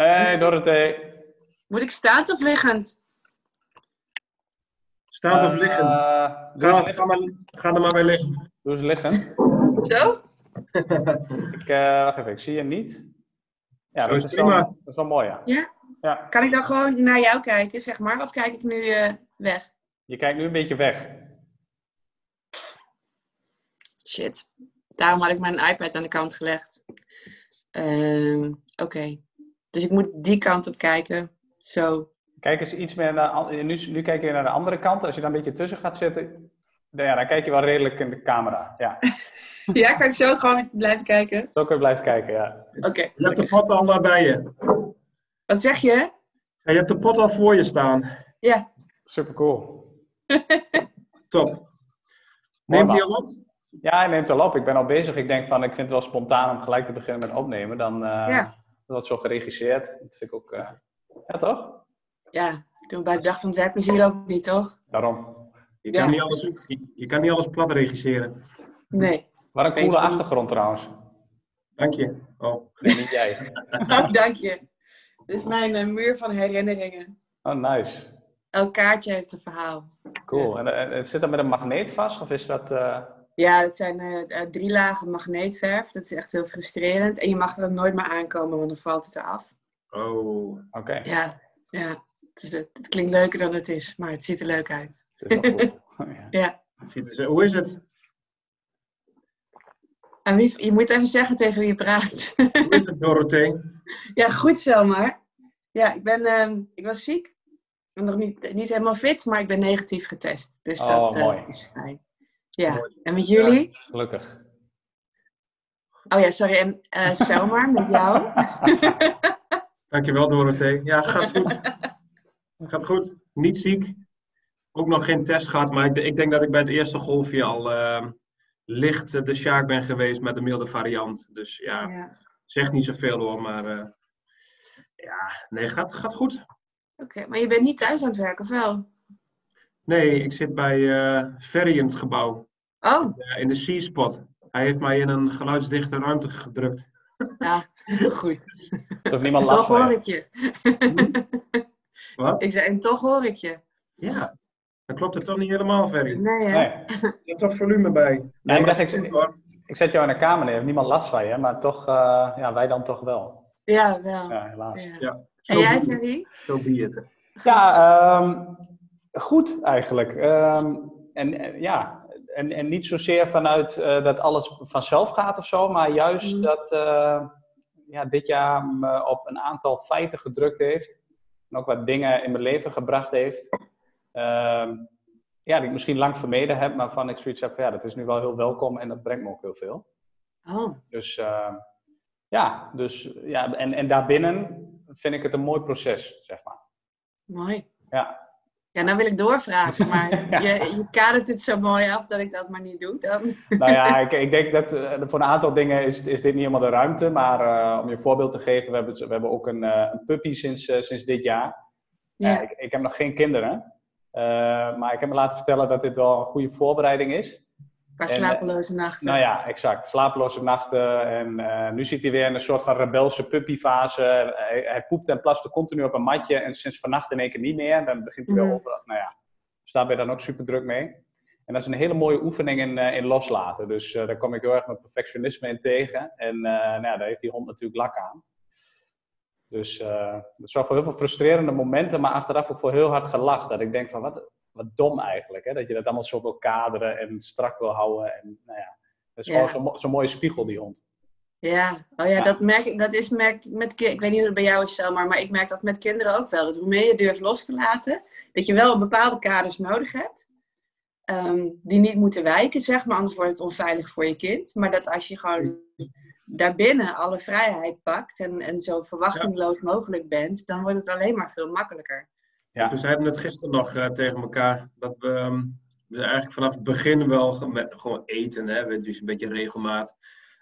Hey Dorothee. Moet ik staand of liggend? Staand of liggend? Uh, ga, ga, maar, ga er maar bij liggen. Doe eens liggend. Zo? ik, uh, wacht even, ik zie je niet. Ja, Zo dat is is, prima. wel, dat is wel mooi, ja. Ja? ja. Kan ik dan gewoon naar jou kijken, zeg maar? Of kijk ik nu uh, weg? Je kijkt nu een beetje weg. Shit. Daarom had ik mijn iPad aan de kant gelegd. Uh, Oké. Okay. Dus ik moet die kant op kijken. Zo. Kijk eens iets meer naar... Nu, nu kijk je naar de andere kant. Als je daar een beetje tussen gaat zitten... Ja, dan kijk je wel redelijk in de camera. Ja, ja kan ik zo gewoon blijven kijken? Zo kun je blijven kijken, ja. Oké. Okay. Je hebt de pot al uh, bij je. Wat zeg je? Ja, je hebt de pot al voor je staan. Ja. Super cool. Top. Neemt hij al op? Ja, hij neemt al op. Ik ben al bezig. Ik denk van, ik vind het wel spontaan om gelijk te beginnen met opnemen. Dan uh, ja. Wordt zo geregisseerd. Dat vind ik ook... Uh... Ja, toch? Ja, doen bij de dag van het werkplezier ook niet, toch? Daarom. Je kan, ja, niet, alles, je, je kan niet alles plat regisseren. Nee. Wat een coole achtergrond trouwens. Dank je. Oh. Nee, niet jij. oh, dank je. Dit is mijn uh, muur van herinneringen. Oh, nice. Elk kaartje heeft een verhaal. Cool. En, en, en zit dat met een magneet vast? Of is dat... Uh... Ja, het zijn uh, drie lagen magneetverf. Dat is echt heel frustrerend. En je mag er nooit meer aankomen, want dan valt het eraf. Oh. Oké. Okay. Ja, ja. Het, is, het, klinkt leuker dan het is, maar het ziet er leuk uit. Het is wel cool. ja. ja. Er, hoe is het? En wie, je moet even zeggen tegen wie je praat. Hoe is het, Dorothee? ja, goed Selmar. Ja, ik, ben, uh, ik was ziek. Nog niet, niet helemaal fit, maar ik ben negatief getest. Dus oh, dat uh, mooi. is fijn. Ja, en met jullie? Ja, gelukkig. Oh ja, sorry. En uh, Selmar, met jou? Dankjewel, Dorothee. Ja, gaat goed. gaat goed. Niet ziek. Ook nog geen test gehad, maar ik, ik denk dat ik bij het eerste golfje al uh, licht de Sjaak ben geweest met de milde variant. Dus ja, ja. zegt niet zoveel hoor, maar uh, ja, nee, gaat, gaat goed. Oké, okay, maar je bent niet thuis aan het werken, of wel? Nee, ik zit bij uh, Ferry in het gebouw. Oh. in de C-spot. Hij heeft mij in een geluidsdichte ruimte gedrukt. Ja, goed. Toch niemand last toch van hoor ik je. Wat? Ik zei, en toch hoor ik je. Ja, dan klopt het toch niet helemaal, Ferry? Nee, hè? Nee. Je hebt toch volume bij? Nee, Nee, ik maar is ik- zet jou in de kamer neer, heeft niemand last van je, maar toch, uh, ja, wij dan toch wel. Ja, wel. Ja, helaas. Ja. Ja. En Zo jij, be. Ferry? Zo be it. Ja, um, goed eigenlijk. Um, en, en, ja, en, en niet zozeer vanuit uh, dat alles vanzelf gaat of zo, maar juist Mm. dat uh, ja, dit jaar me op een aantal feiten gedrukt heeft. En ook wat dingen in mijn leven gebracht heeft. Um, ja, die ik misschien lang vermeden heb, maar van ik zoiets heb van ja, dat is nu wel heel welkom en dat brengt me ook heel veel. Oh, Dus uh, ja, dus, ja en, en daarbinnen vind ik het een mooi proces, zeg maar. mooi. Ja, Ja, nou wil ik doorvragen, maar Ja. je, je kadert het zo mooi af dat ik dat maar niet doe. Dan. nou ja, ik, ik denk dat uh, voor een aantal dingen is, is dit niet helemaal de ruimte. Maar uh, om je een voorbeeld te geven, we hebben, we hebben ook een, uh, een puppy sinds, sinds dit jaar. Ja. ik, ik heb nog geen kinderen. Maar ik heb me laten vertellen dat dit wel een goede voorbereiding is. Qua En, slapeloze nachten. Nou ja, exact. Slapeloze nachten. En uh, nu zit hij weer in een soort van rebelse puppyfase. Hij, hij poept en plaste continu op een matje. En sinds vannacht in één keer niet meer. Dan begint hij Mhm. weer over. Nou ja, dus daar ben je dan ook super druk mee. En dat is een hele mooie oefening in, uh, in loslaten. Dus uh, daar kom ik heel erg met perfectionisme in tegen. En nou ja, daar heeft die hond natuurlijk lak aan. Dus dat zorgt voor heel veel frustrerende momenten, maar achteraf ook voor heel hard gelacht. Dat ik denk van, wat, wat dom eigenlijk, hè? dat je dat allemaal zo wil kaderen en strak wil houden. En, nou ja, dat is Ja. gewoon zo'n zo mooie spiegel, die hond. Ja, oh ja, Ja. dat merk ik. Dat is merk ik met Ik weet niet hoe het bij jou is, Selma, maar ik merk dat met kinderen ook wel. Dat hoe meer je durft los te laten, dat je wel bepaalde kaders nodig hebt. ehm, die niet moeten wijken, zeg maar, anders wordt het onveilig voor je kind. Maar dat als je gewoon daarbinnen alle vrijheid pakt en, en zo verwachtingloos mogelijk bent, dan wordt het alleen maar veel makkelijker. Ja. We zeiden het gisteren nog uh, tegen elkaar. Dat we, um, we eigenlijk vanaf het begin wel met, gewoon eten. Hè? Dus een beetje regelmaat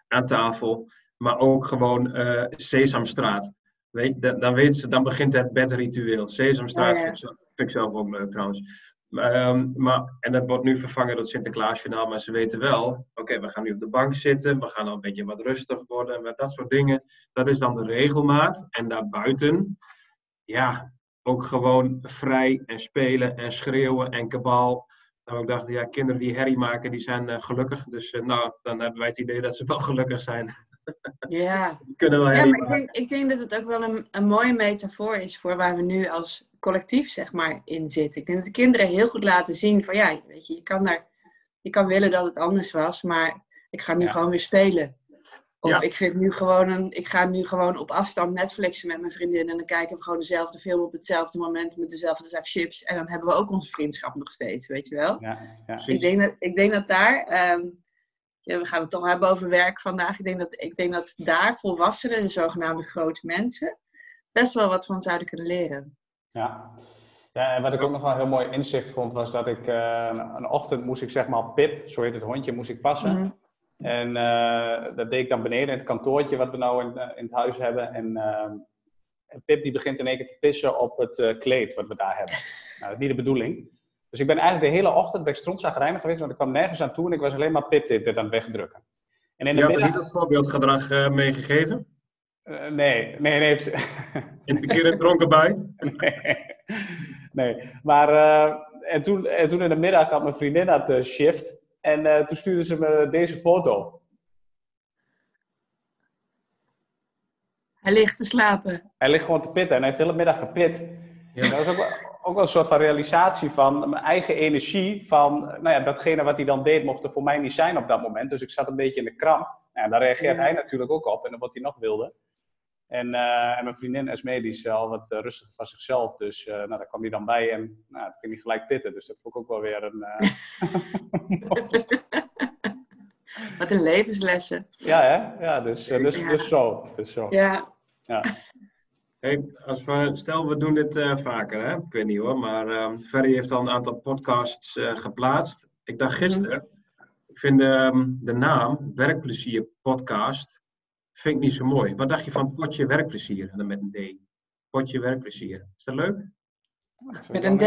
aan tafel. Maar ook gewoon uh, Sesamstraat. Weet, dan, dan, weten ze, dan begint het bedritueel. Sesamstraat Ja, ja. vind, ik, vind ik zelf ook leuk trouwens. Ehm, maar, en dat wordt nu vervangen door het Sinterklaasjournaal, maar ze weten wel, oké, we gaan nu op de bank zitten, we gaan al een beetje wat rustig worden, met dat soort dingen. Dat is dan de regelmaat. En daarbuiten, ja, ook gewoon vrij en spelen en schreeuwen en kabaal. Nou, ik dacht, ja, kinderen die herrie maken, die zijn uh, gelukkig. Dus uh, nou, dan hebben wij het idee dat ze wel gelukkig zijn. Ja, kunnen wel ja maar ik denk, ik denk dat het ook wel een, een mooie metafoor is voor waar we nu als collectief zeg maar in zitten. Ik denk dat de kinderen heel goed laten zien van ja, weet je, je kan, daar, je kan willen dat het anders was, maar ik ga nu Ja. gewoon weer spelen. Of Ja. ik, vind nu gewoon een, ik ga nu gewoon op afstand Netflixen met mijn vriendin en dan kijken we gewoon dezelfde film op hetzelfde moment met dezelfde zak chips. En dan hebben we ook onze vriendschap nog steeds, weet je wel. Ja, ja. Ik denk dat, ik denk dat daar, ehm, ja, we gaan het toch hebben over werk vandaag. Ik denk dat, ik denk dat daar volwassenen, de zogenaamde grote mensen, best wel wat van zouden kunnen leren. Ja. ja, en wat ik ook nog wel een heel mooi inzicht vond, was dat ik eh, een, een ochtend moest ik zeg maar Pip, zo heet het hondje, moest ik passen. Mhm. En eh, dat deed ik dan beneden in het kantoortje wat we nou in, eh, in het huis hebben. En, eh, en Pip die begint in één keer te pissen op het eh, kleed wat we daar hebben. Nou, dat is niet de bedoeling. Dus ik ben eigenlijk de hele ochtend bij strontzagerijnig geweest, want ik kwam nergens aan toe en ik was alleen maar Pip dit, dit aan het wegdrukken. En in de Je had er middag... niet het voorbeeldgedrag eh, meegegeven? Eh, nee, nee, nee. In een keer een dronken bui? nee. nee. Maar eh, en, toen, en toen in de middag had mijn vriendin had de shift. En eh, toen stuurde ze me deze foto. Hij ligt te slapen. Hij ligt gewoon te pitten en hij heeft de hele middag gepit. Ja. En dat was ook, wel- ook wel een soort van realisatie van mijn eigen energie. Van, nou ja, datgene wat hij dan deed mocht er voor mij niet zijn op dat moment. Dus ik zat een beetje in de kram. Nou, ja, daar reageert Ja. hij natuurlijk ook op en dan wordt hij nog wilder. En, eh, en mijn vriendin Esme, die is al wat eh, rustiger van zichzelf. Dus eh, nou, daar kwam hij dan bij en nou, toen ging hij gelijk pitten. Dus dat vond ik ook wel weer een... eh, Wat een levenslessen. ja, hè? Ja, dus, dus, Ja. dus zo. Dus zo. Ja, Ja. Hey, als we, stel, we doen dit eh, vaker, hè? ik weet niet hoor, maar ehm Ferry heeft al een aantal podcasts eh, geplaatst. Ik dacht gisteren, ik vind ehm, de naam Werkplezier Podcast vind ik niet zo mooi. Wat dacht je van Potje Werkplezier, en dan met een D? Potje Werkplezier. Is dat leuk? met een D.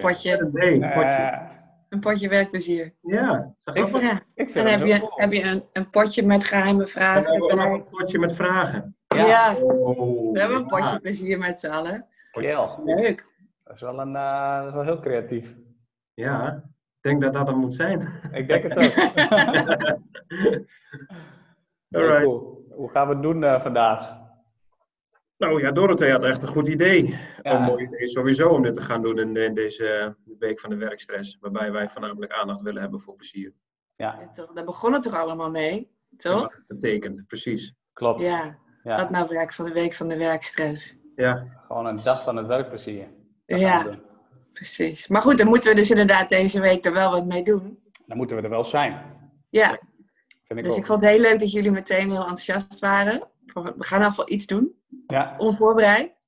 Potje, Met een D, potje. Eh, een potje werkplezier. ja, is dat ik? Ja. ik vind En heb je, cool. heb je een, een potje met geheime Dan vragen hebben we ook erbij. een potje met vragen. Ja, Ja. Oh, we hebben een potje ja. plezier met z'n allen. Leuk. Dat is wel, een, eh, dat is wel heel creatief. Ja, ik denk dat dat er moet zijn. Ik denk het ook. Alright. Cool. Hoe gaan we het doen eh, vandaag? Nou ja, Dorothee had echt een goed idee. Ja. Een mooi idee sowieso om dit te gaan doen in, in deze week van de werkstress. Waarbij wij voornamelijk aandacht willen hebben voor plezier. Ja, Ja, toch, daar begon het toch allemaal mee? Toch? het betekent, precies. klopt. Ja, Ja. dat nou werk van de week van de werkstress. Ja, Gewoon een dag van het werkplezier. Dat Ja, precies. Maar goed, dan moeten we dus inderdaad deze week er wel wat mee doen. Dan moeten we er wel zijn. Ja, Vind ik dus ook. ik vond het heel leuk dat jullie meteen heel enthousiast waren. We gaan in ieder geval iets doen, Ja, onvoorbereid.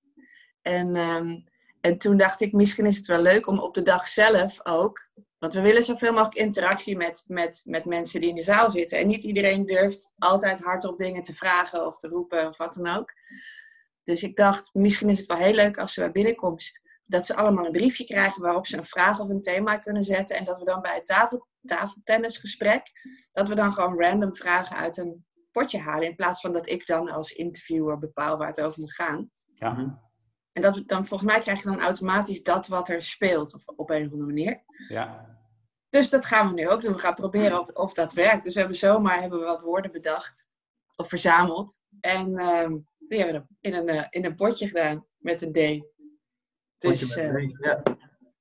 En, ehm, en toen dacht ik, misschien is het wel leuk om op de dag zelf ook... Want we willen zoveel mogelijk interactie met, met, met mensen die in de zaal zitten. En niet iedereen durft altijd hardop dingen te vragen of te roepen of wat dan ook. Dus ik dacht, misschien is het wel heel leuk als ze bij binnenkomst... dat ze allemaal een briefje krijgen waarop ze een vraag of een thema kunnen zetten. En dat we dan bij het tafel, tafeltennisgesprek... dat we dan gewoon random vragen uit een potje halen. In plaats van dat ik dan als interviewer bepaal waar het over moet gaan. ja. Mhm. En dat, we- dan, volgens mij krijg je dan automatisch dat wat er speelt of, op een of andere manier. ja. Dus dat gaan we nu ook doen. We gaan proberen of, of dat werkt. Dus we hebben zomaar hebben we wat woorden bedacht of verzameld. En ehm, die hebben we in een, eh, in een potje gedaan met een D. Dus eh, ja.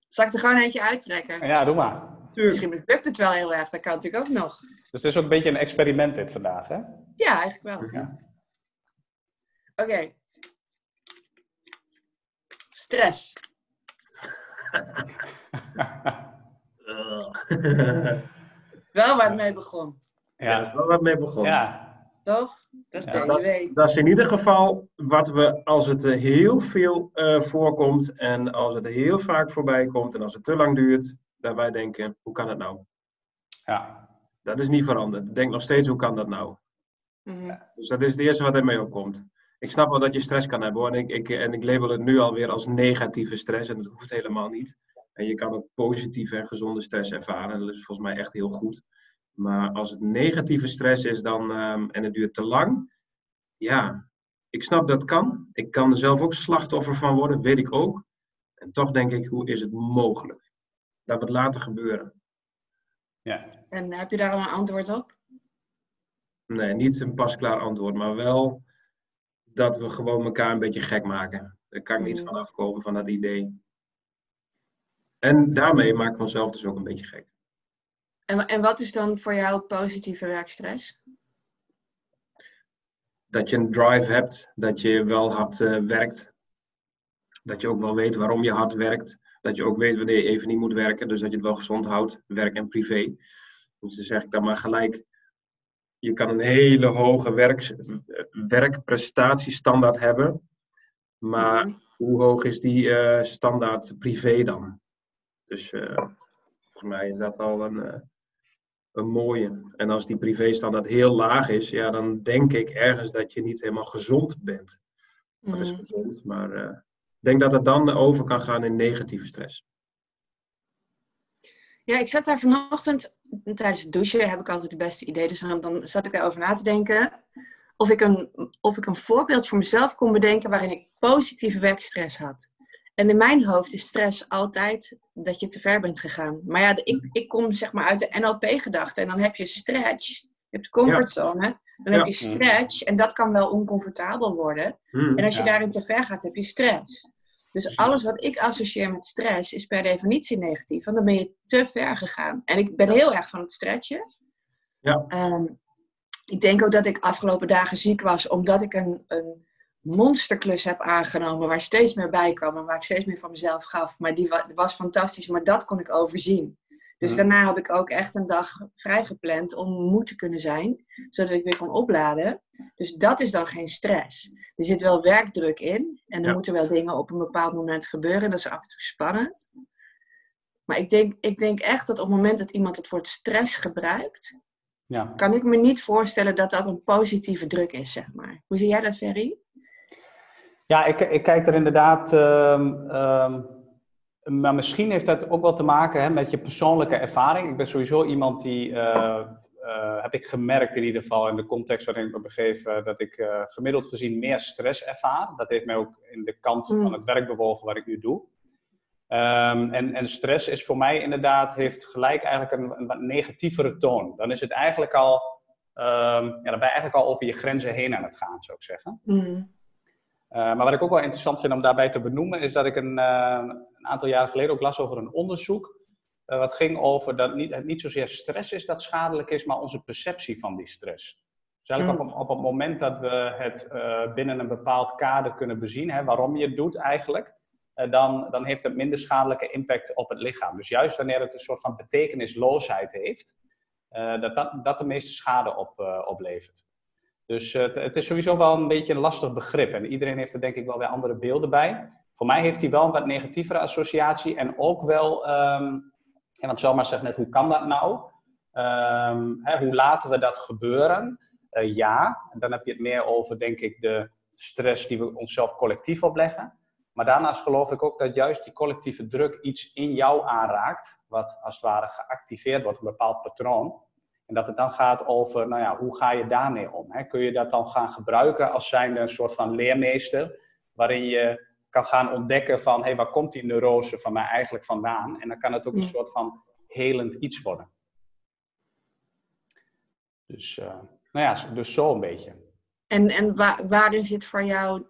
zal ik er gewoon eentje uittrekken? ja, doe maar. Misschien lukt het wel heel erg. Dat kan natuurlijk ook nog. Dus het is ook een beetje een experiment dit vandaag, hè? Ja, eigenlijk wel. Ja. Oké. Stress. Wel waar het mee begon. Ja, is ja. wel wat mee begonnen. ja. Toch? Dat is Ja, deze dat, is, week. dat is in ieder geval wat we, als het heel veel eh, voorkomt en als het heel vaak voorbij komt en als het te lang duurt, dat wij denken, hoe kan het nou? ja. Dat is niet veranderd. Ik denk nog steeds, hoe kan dat nou? Mhm. Dus dat is het eerste wat er mee opkomt. Ik snap wel dat je stress kan hebben hoor. En ik, ik, en ik label het nu alweer als negatieve stress en dat hoeft helemaal niet. En je kan ook positieve en gezonde stress ervaren. Dat is volgens mij echt heel goed. Maar als het negatieve stress is dan, ehm, en het duurt te lang, ja, ik snap dat kan. Ik kan er zelf ook slachtoffer van worden, weet ik ook. En toch denk ik, hoe is het mogelijk? Dat het laten gebeuren. Ja. En heb je daar al een antwoord op? Nee, niet een pasklaar antwoord, maar wel dat we gewoon elkaar een beetje gek maken. Daar kan ik niet mm. van afkomen van dat idee. En daarmee maak ik mezelf dus ook een beetje gek. En, en wat is dan voor jou positieve werkstress? Dat je een drive hebt, dat je wel hard uh, werkt. Dat je ook wel weet waarom je hard werkt. Dat je ook weet wanneer je even niet moet werken. Dus dat je het wel gezond houdt, werk en privé. Dus dan zeg ik dan maar gelijk. Je kan een hele hoge werk, werkprestatiestandaard hebben. Maar mhm. hoe hoog is die uh, standaard privé dan? Dus uh, volgens mij is dat al een, uh, een mooie. En als die privéstandaard heel laag is, ja, dan denk ik ergens dat je niet helemaal gezond bent. Dat is mhm. gezond, maar denk dat het dan over kan gaan in negatieve stress. Ja, ik zat daar vanochtend, tijdens het douchen heb ik altijd het beste idee. Dus dan, dan zat ik erover na te denken of ik, een, of ik een voorbeeld voor mezelf kon bedenken waarin ik positieve werkstress had. En in mijn hoofd is stress altijd dat je te ver bent gegaan. Maar ja, ik, ik kom zeg maar uit de NLP-gedachte. En dan heb je stretch, je hebt de comfortzone. Dan heb je stretch en dat kan wel oncomfortabel worden. Hmm. en als je daarin te ver gaat, heb je stress. Dus alles wat ik associeer met stress is per definitie negatief. Want dan ben je te ver gegaan. En ik ben heel erg van het stretchen. Ja. Ehm, ik denk ook dat ik afgelopen dagen ziek was omdat ik een, een monsterklus heb aangenomen waar steeds meer bij kwam en waar ik steeds meer van mezelf gaf. Maar die was fantastisch, maar dat kon ik overzien. Dus mm. daarna heb ik ook echt een dag vrijgepland om moe te kunnen zijn, zodat ik weer kon opladen. Dus dat is dan geen stress. Er zit wel werkdruk in en er moeten wel dingen op een bepaald moment gebeuren. Dat is af en toe spannend. Maar ik denk, ik denk echt dat op het moment dat iemand het woord stress gebruikt, ja. kan ik me niet voorstellen dat dat een positieve druk is, zeg maar. Hoe zie jij dat, Ferry? Ja, ik, ik kijk er inderdaad. Ehm, ehm, maar misschien heeft dat ook wel te maken hè, met je persoonlijke ervaring. Ik ben sowieso iemand die. Uh, heb ik gemerkt in ieder geval in de context waarin ik me begeef, uh, dat ik gemiddeld gezien meer stress ervaar. Dat heeft mij ook in de kant mm. van het werk bewogen wat ik nu doe. Um, en, en, stress is voor mij inderdaad, heeft gelijk eigenlijk een, een wat negatievere toon. Dan is het eigenlijk al, um, ja, dan ben je eigenlijk al over je grenzen heen aan het gaan, zou ik zeggen. Mm. Uh, maar wat ik ook wel interessant vind om daarbij te benoemen, is dat ik een, uh, een aantal jaren geleden ook las over een onderzoek. Uh, wat ging over dat niet, het niet zozeer stress is dat schadelijk is, maar onze perceptie van die stress. Dus eigenlijk mm. op, op, het moment dat we het binnen een bepaald kader kunnen bezien, hè, waarom je het doet eigenlijk, dan, dan heeft het minder schadelijke impact op het lichaam. Dus juist wanneer het een soort van betekenisloosheid heeft, dat, dat dat de meeste schade op, oplevert. Dus uh, het is sowieso wel een beetje een lastig begrip. En iedereen heeft er denk ik wel weer andere beelden bij. Voor mij heeft hij wel een wat negatievere associatie. En ook wel, um, en want zomaar zegt net, hoe kan dat nou? Um, hè, hoe laten we dat gebeuren? Uh, ja, en dan heb je het meer over, denk ik, de stress die we onszelf collectief opleggen. Maar daarnaast geloof ik ook dat juist die collectieve druk iets in jou aanraakt, wat als het ware geactiveerd wordt, een bepaald patroon. En dat het dan gaat over, nou ja, hoe ga je daarmee om? Hè? Kun je dat dan gaan gebruiken als zijnde een soort van leermeester, waarin je kan gaan ontdekken van, hé, hey, waar komt die neurose van mij eigenlijk vandaan? En dan kan het ook een soort van helend iets worden. Dus, uh, nou ja, dus zo een beetje. En, en waar, waarin zit voor jou,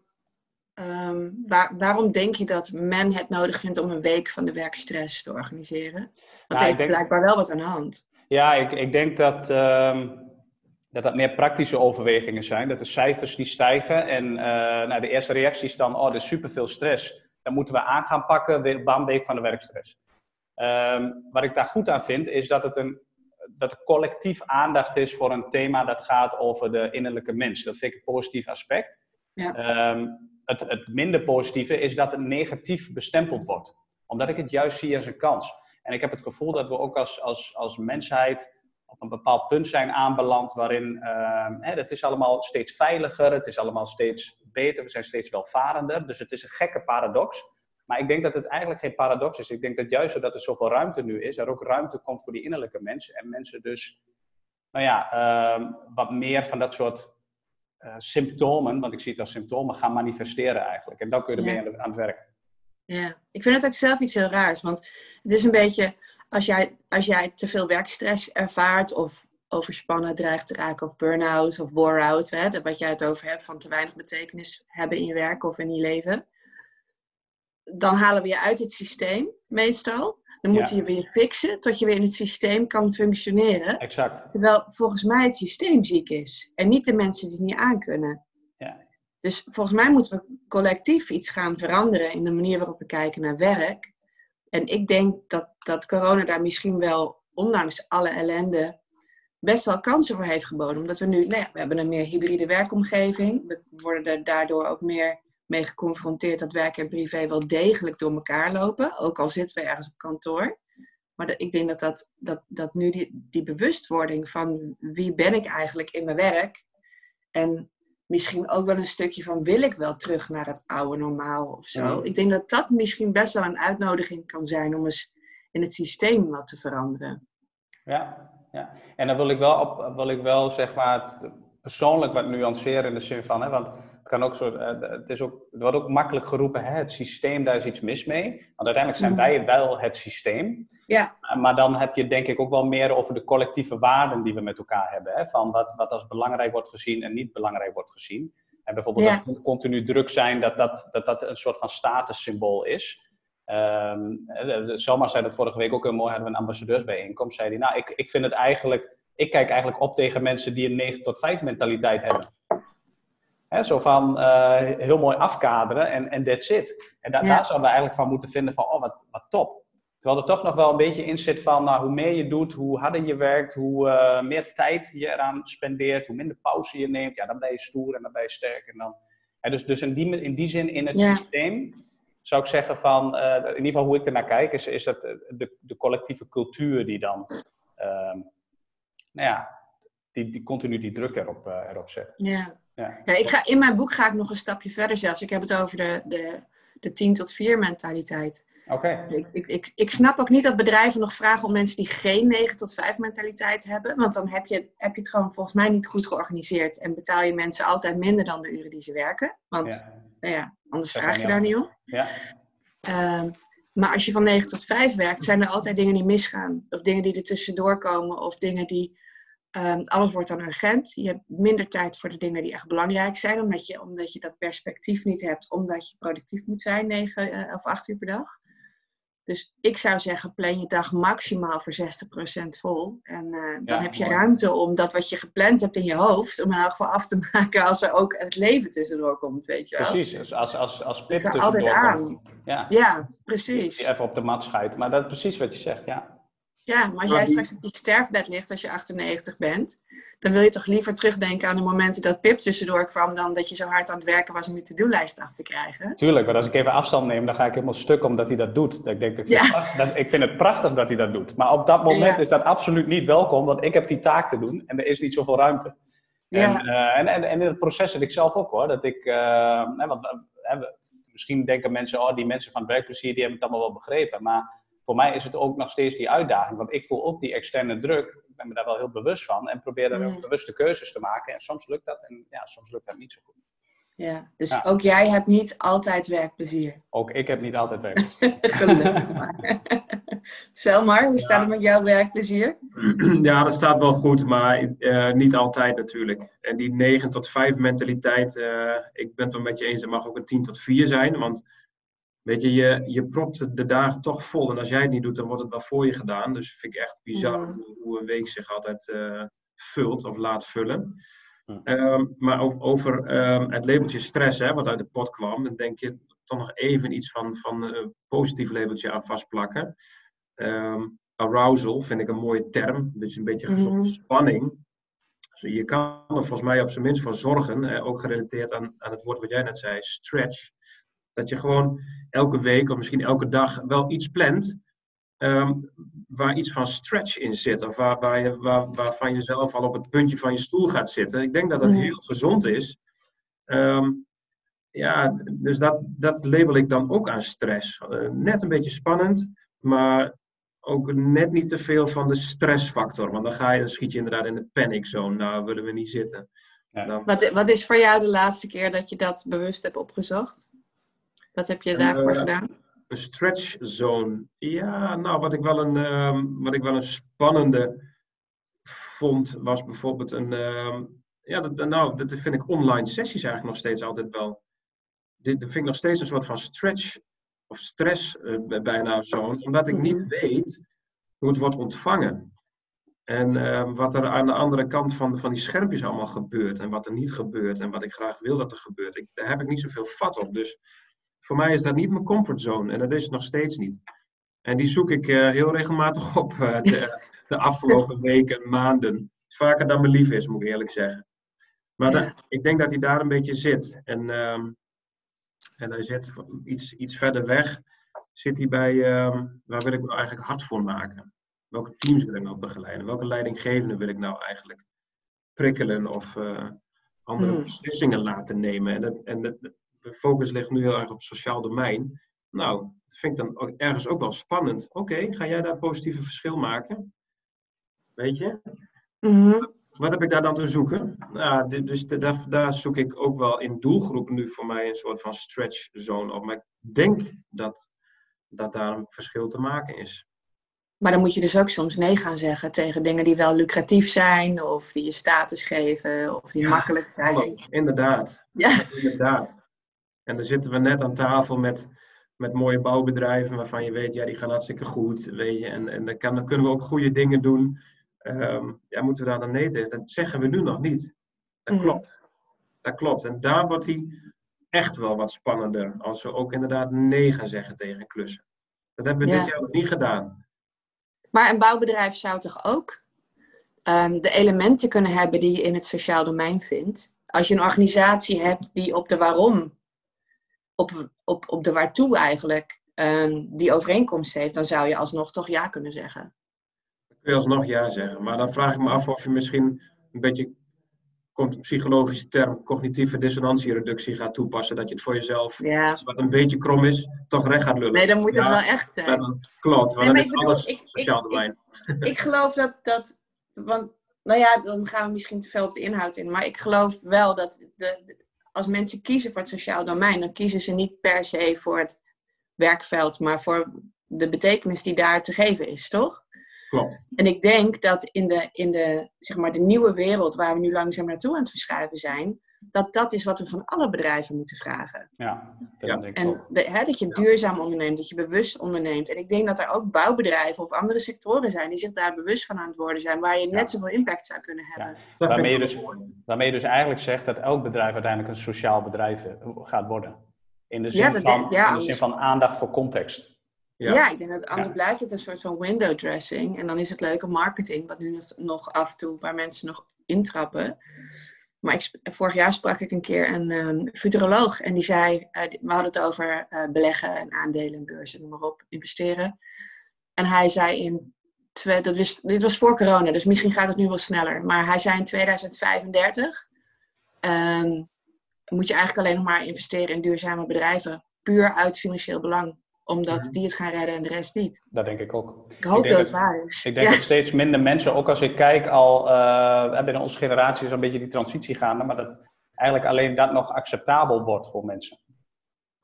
um, waar, waarom denk je dat men het nodig vindt om een week van de werkstress te organiseren? Want nou, heeft denk... blijkbaar wel wat aan de hand. Ja, ik, ik denk dat, uh, dat dat meer praktische overwegingen zijn. Dat de cijfers die stijgen en uh, nou, de eerste reactie is dan, oh, er is superveel stress. Dan moeten we aan gaan pakken, bam, week van de werkstress. Um, wat ik daar goed aan vind, is dat het een dat er collectief aandacht is voor een thema dat gaat over de innerlijke mens. Dat vind ik een positief aspect. Ja. Um, het, het minder positieve is dat het negatief bestempeld wordt. Omdat ik het juist zie als een kans. En ik heb het gevoel dat we ook als, als, als mensheid op een bepaald punt zijn aanbeland waarin uh, hè, het is allemaal steeds veiliger, het is allemaal steeds beter, we zijn steeds welvarender. Dus het is een gekke paradox. Maar ik denk dat het eigenlijk geen paradox is. Ik denk dat juist doordat er zoveel ruimte nu is, er ook ruimte komt voor die innerlijke mensen. En mensen dus, nou ja, ehm, wat meer van dat soort uh, symptomen, want ik zie het als symptomen, gaan manifesteren eigenlijk. En dan kun je ermee ja. aan het werk. Ja, ik vind het ook zelf iets heel raars. Want het is een beetje, als jij, als jij te veel werkstress ervaart of overspannen dreigt te raken of burn-out of bore-out, wat jij het over hebt, van te weinig betekenis hebben in je werk of in je leven, dan halen we je uit het systeem meestal. Dan moeten je weer fixen tot je weer in het systeem kan functioneren. Exact. Terwijl volgens mij het systeem ziek is en niet de mensen die het niet aankunnen. Dus volgens mij moeten we collectief iets gaan veranderen in de manier waarop we kijken naar werk. En ik denk dat, dat corona daar misschien wel, ondanks alle ellende, best wel kansen voor heeft geboden. Omdat we nu, nou ja, we hebben een meer hybride werkomgeving. We worden er daardoor ook meer mee geconfronteerd dat werk en privé wel degelijk door elkaar lopen. Ook al zitten we ergens op kantoor. Maar ik denk dat, dat, dat, dat nu die, die bewustwording van wie ben ik eigenlijk in mijn werk. En misschien ook wel een stukje van wil ik wel terug naar het oude normaal of zo. Ik denk dat dat misschien best wel een uitnodiging kan zijn om eens in het systeem wat te veranderen. Ja, ja. en dan wil ik wel, op, wil ik wel zeg maar persoonlijk wat nuanceren in de zin van, hè, want het, kan ook zo, eh, het, is ook, wordt ook makkelijk geroepen, hè, het systeem, daar is iets mis mee. Want uiteindelijk zijn mhm. wij wel het systeem. Ja. Eh, maar dan heb je denk ik ook wel meer over de collectieve waarden die we met elkaar hebben. Hè, van wat, wat als belangrijk wordt gezien en niet belangrijk wordt gezien. En bijvoorbeeld ja. dat continu druk zijn, dat dat, dat dat een soort van statussymbool is. Um, Selma zei dat vorige week ook heel mooi, hadden we een ambassadeursbijeenkomst. Zei hij, nou, ik, ik vind het eigenlijk ik kijk eigenlijk op tegen mensen die een 9 tot 5 mentaliteit hebben. He, zo van uh, heel mooi afkaderen en, en that's it. En da daar zouden we eigenlijk van moeten vinden van, oh wat, wat top. Terwijl er toch nog wel een beetje in zit van nou, hoe meer je doet, hoe harder je werkt, hoe uh, meer tijd je eraan spendeert, hoe minder pauze je neemt, ja, dan ben je stoer en dan ben je sterk. En dan, dus dus in, die, in die zin, in het systeem, zou ik zeggen van, uh, in ieder geval hoe ik ernaar kijk, is, is dat de, de collectieve cultuur die dan ehm, nou ja, die, die continu die druk erop, erop zet. Ja. Ja. ja, ik ga, in mijn boek ga ik nog een stapje verder zelfs. Ik heb het over de, de, de 10 tot 4 mentaliteit. Oké. Ik, ik, ik, ik, snap ook niet dat bedrijven nog vragen om mensen die geen 9 tot 5 mentaliteit hebben. Want dan heb je, heb je het gewoon volgens mij niet goed georganiseerd. En betaal je mensen altijd minder dan de uren die ze werken. Want ja. Nou ja, anders vraag je daar niet om. Ja. Um, maar als je van 9 tot 5 werkt, zijn er altijd dingen die misgaan. Of dingen die er tussendoor komen. Of dingen die. Um, alles wordt dan urgent. Je hebt minder tijd voor de dingen die echt belangrijk zijn. Omdat je, omdat je dat perspectief niet hebt. Omdat je productief moet zijn 9 uh, eh, of 8 uur per dag. Dus ik zou zeggen, plan je dag maximaal voor 60% vol. En uh, dan heb je ruimte om dat wat je gepland hebt in je hoofd, om in elk geval af te maken als er ook het leven tussendoor komt, weet je wel. Precies, als, als, als, als Pip tussendoor altijd aan. Ja. ja, precies. Even op de mat schuiten, maar dat is precies wat je zegt, ja. Ja, maar als jij straks op je sterfbed ligt als je 98 bent, dan wil je toch liever terugdenken aan de momenten dat Pip tussendoor kwam dan dat je zo hard aan het werken was om je to-do-lijst af te krijgen. Tuurlijk, maar als ik even afstand neem, dan ga ik helemaal stuk omdat hij dat doet. Ik, denk, dat ik, vind dat, ik vind het prachtig dat hij dat dout. Maar op dat moment is dat absoluut niet welkom, want ik heb die taak te doen en er is niet zoveel ruimte. En, uh, en, en, en, in het proces zit ik zelf ook hoor. Dat ik, uh, want, uh, misschien denken mensen, oh die mensen van het werkplezier die hebben het allemaal wel begrepen. Maar voor mij is het ook nog steeds die uitdaging. Want ik voel ook die externe druk. Ik ben me daar wel heel bewust van. En probeer daar mm. bewuste keuzes te maken. En soms lukt dat en ja, soms lukt dat niet zo goed. Ja, dus ook jij hebt niet altijd werkplezier. Ook ik heb niet altijd werkplezier. Gelukkig maar. Selmar, hoe staat het met jouw werkplezier? Ja, dat staat wel goed, maar uh, niet altijd natuurlijk. En die 9 tot 5 mentaliteit, uh, ik ben het wel met je eens, er mag ook een 10 tot 4 zijn. Want Weet je, je, je propt de dagen toch vol. En als jij het niet doet, dan wordt het wel voor je gedaan. Dus vind ik echt bizar hoe een week zich altijd uh, vult of laat vullen. Um, maar over, over um, het labeltje stress, hè, wat uit de pot kwam, dan denk je toch nog even iets van, van een positief labeltje aan vastplakken. Um, arousal vind ik een mooie term, dus een beetje gezonde mm. spanning. Dus je kan er volgens mij op zijn minst voor zorgen, eh, ook gerelateerd aan, aan het woord wat jij net zei, stretch. Dat je gewoon elke week of misschien elke dag wel iets plant ehm, waar iets van stretch in zit. Of waar, waar je, waar, waarvan je zelf al op het puntje van je stoel gaat zitten. Ik denk dat dat heel gezond is. Ehm, ja, dus dat, dat label ik dan ook aan stress. Eh, net een beetje spannend, maar ook net niet te veel van de stressfactor. Want dan, ga je, dan schiet je inderdaad in de panic zone. Nou, willen we niet zitten. Ja. Wat, wat is voor jou de laatste keer dat je dat bewust hebt opgezocht? Wat heb je daarvoor uh, gedaan? Een stretch zone. Ja, nou, wat ik wel een, uh, wat ik wel een spannende vond, was bijvoorbeeld een. Uh, ja, dat, nou, dat vind ik online sessies eigenlijk nog steeds altijd wel. Dit vind ik nog steeds een soort van stretch of stress uh, bijna zone, omdat ik niet mhm. weet hoe het wordt ontvangen. En uh, wat er aan de andere kant van, van die schermpjes allemaal gebeurt en wat er niet gebeurt en wat ik graag wil dat er gebeurt. Ik, daar heb ik niet zoveel vat op. Dus voor mij is dat niet mijn comfortzone en dat is het nog steeds niet. En die zoek ik uh, heel regelmatig op uh, de, de, afgelopen weken, maanden. Vaker dan me lief is, moet ik eerlijk zeggen. Maar ja. ik denk dat hij daar een beetje zit. En, uh, en hij zit iets, iets verder weg. Zit hij bij, ehm, waar wil ik me nou eigenlijk hard voor maken? Welke teams wil ik nou begeleiden? Welke leidinggevende wil ik nou eigenlijk prikkelen of uh, andere mm. beslissingen laten nemen? En, de, en de, de, focus ligt nu heel erg op sociaal domein. Nou, dat vind ik dan ergens ook wel spannend. Oké, ga jij daar positieve verschil maken? Weet je? Mm-hmm. Wat heb ik daar dan te zoeken? Nou, dus daar, daar, zoek ik ook wel in doelgroep nu voor mij een soort van stretch zone op. Maar ik denk dat, dat daar een verschil te maken is. Maar dan moet je dus ook soms nee gaan zeggen tegen dingen die wel lucratief zijn, of die je status geven, of die makkelijk zijn. Hallo, inderdaad. Ja. Inderdaad. En dan zitten we net aan tafel met, met mooie bouwbedrijven waarvan je weet, ja, die gaan hartstikke goed. Weet je, en, en dan, kan, dan kunnen we ook goede dingen doen. Um, ja, moeten we daar dan nee tegen? Dat zeggen we nu nog niet. Dat mm. klopt. Dat klopt. En daar wordt hij echt wel wat spannender. Als we ook inderdaad nee gaan zeggen tegen klussen. Dat hebben we dit jaar nog niet gedaan. Maar een bouwbedrijf zou toch ook um, de elementen kunnen hebben die je in het sociaal domein vindt. Als je een organisatie hebt die op de waarom, op, op, op de waartoe eigenlijk, um, die overeenkomst heeft, dan zou je alsnog toch ja kunnen zeggen. Dan kun je alsnog ja zeggen. Maar dan vraag ik me af of je misschien een beetje komt een psychologische term, cognitieve dissonantiereductie gaat toepassen. Dat je het voor jezelf, ja. wat een beetje krom is, toch recht gaat lullen. Nee, dan moet het wel echt zijn. klopt, want nee, dan is bedoel, alles ik, sociaal domein. Ik, ik, geloof dat, dat, want, nou ja, dan gaan we misschien te veel op de inhoud in. Maar ik geloof wel dat de, als mensen kiezen voor het sociaal domein, dan kiezen ze niet per se voor het werkveld, maar voor de betekenis die daar te geven is, toch? Klopt. En ik denk dat in de, in de, zeg maar, de nieuwe wereld waar we nu langzaam naartoe aan het verschuiven zijn, dat dat is wat we van alle bedrijven moeten vragen. Ja, dat ja. denk ik En de, hè, dat je duurzaam onderneemt, dat je bewust onderneemt. En ik denk dat er ook bouwbedrijven of andere sectoren zijn die zich daar bewust van aan het worden zijn, waar je net zoveel impact zou kunnen hebben. Ja. Waarmee, je dus, waarmee je dus eigenlijk zegt dat elk bedrijf uiteindelijk een sociaal bedrijf eh, gaat worden. In de zin, van, in de zin van aandacht voor context. Ja. ja, ik denk dat anders blijft het een soort van window dressing. En dan is het leuke marketing, wat nu nog af en toe, waar mensen nog intrappen. Maar vorig jaar sprak ik een keer een um, futuroloog en die zei, uh, we hadden het over uh, beleggen en aandelen en beurzen, noem maar op, investeren. En hij zei in, dat was, dit was voor corona, dus misschien gaat het nu wel sneller. Maar hij zei in 2035 um, ehm, moet je eigenlijk alleen nog maar investeren in duurzame bedrijven, puur uit financieel belang omdat mhm. die het gaan redden en de rest niet. Dat denk ik ook. Ik hoop dat, het waar is. Ik denk dat steeds minder mensen, ook als ik kijk al uh, binnen onze generatie is een beetje die transitie gaande, maar dat eigenlijk alleen dat nog acceptabel wordt voor mensen.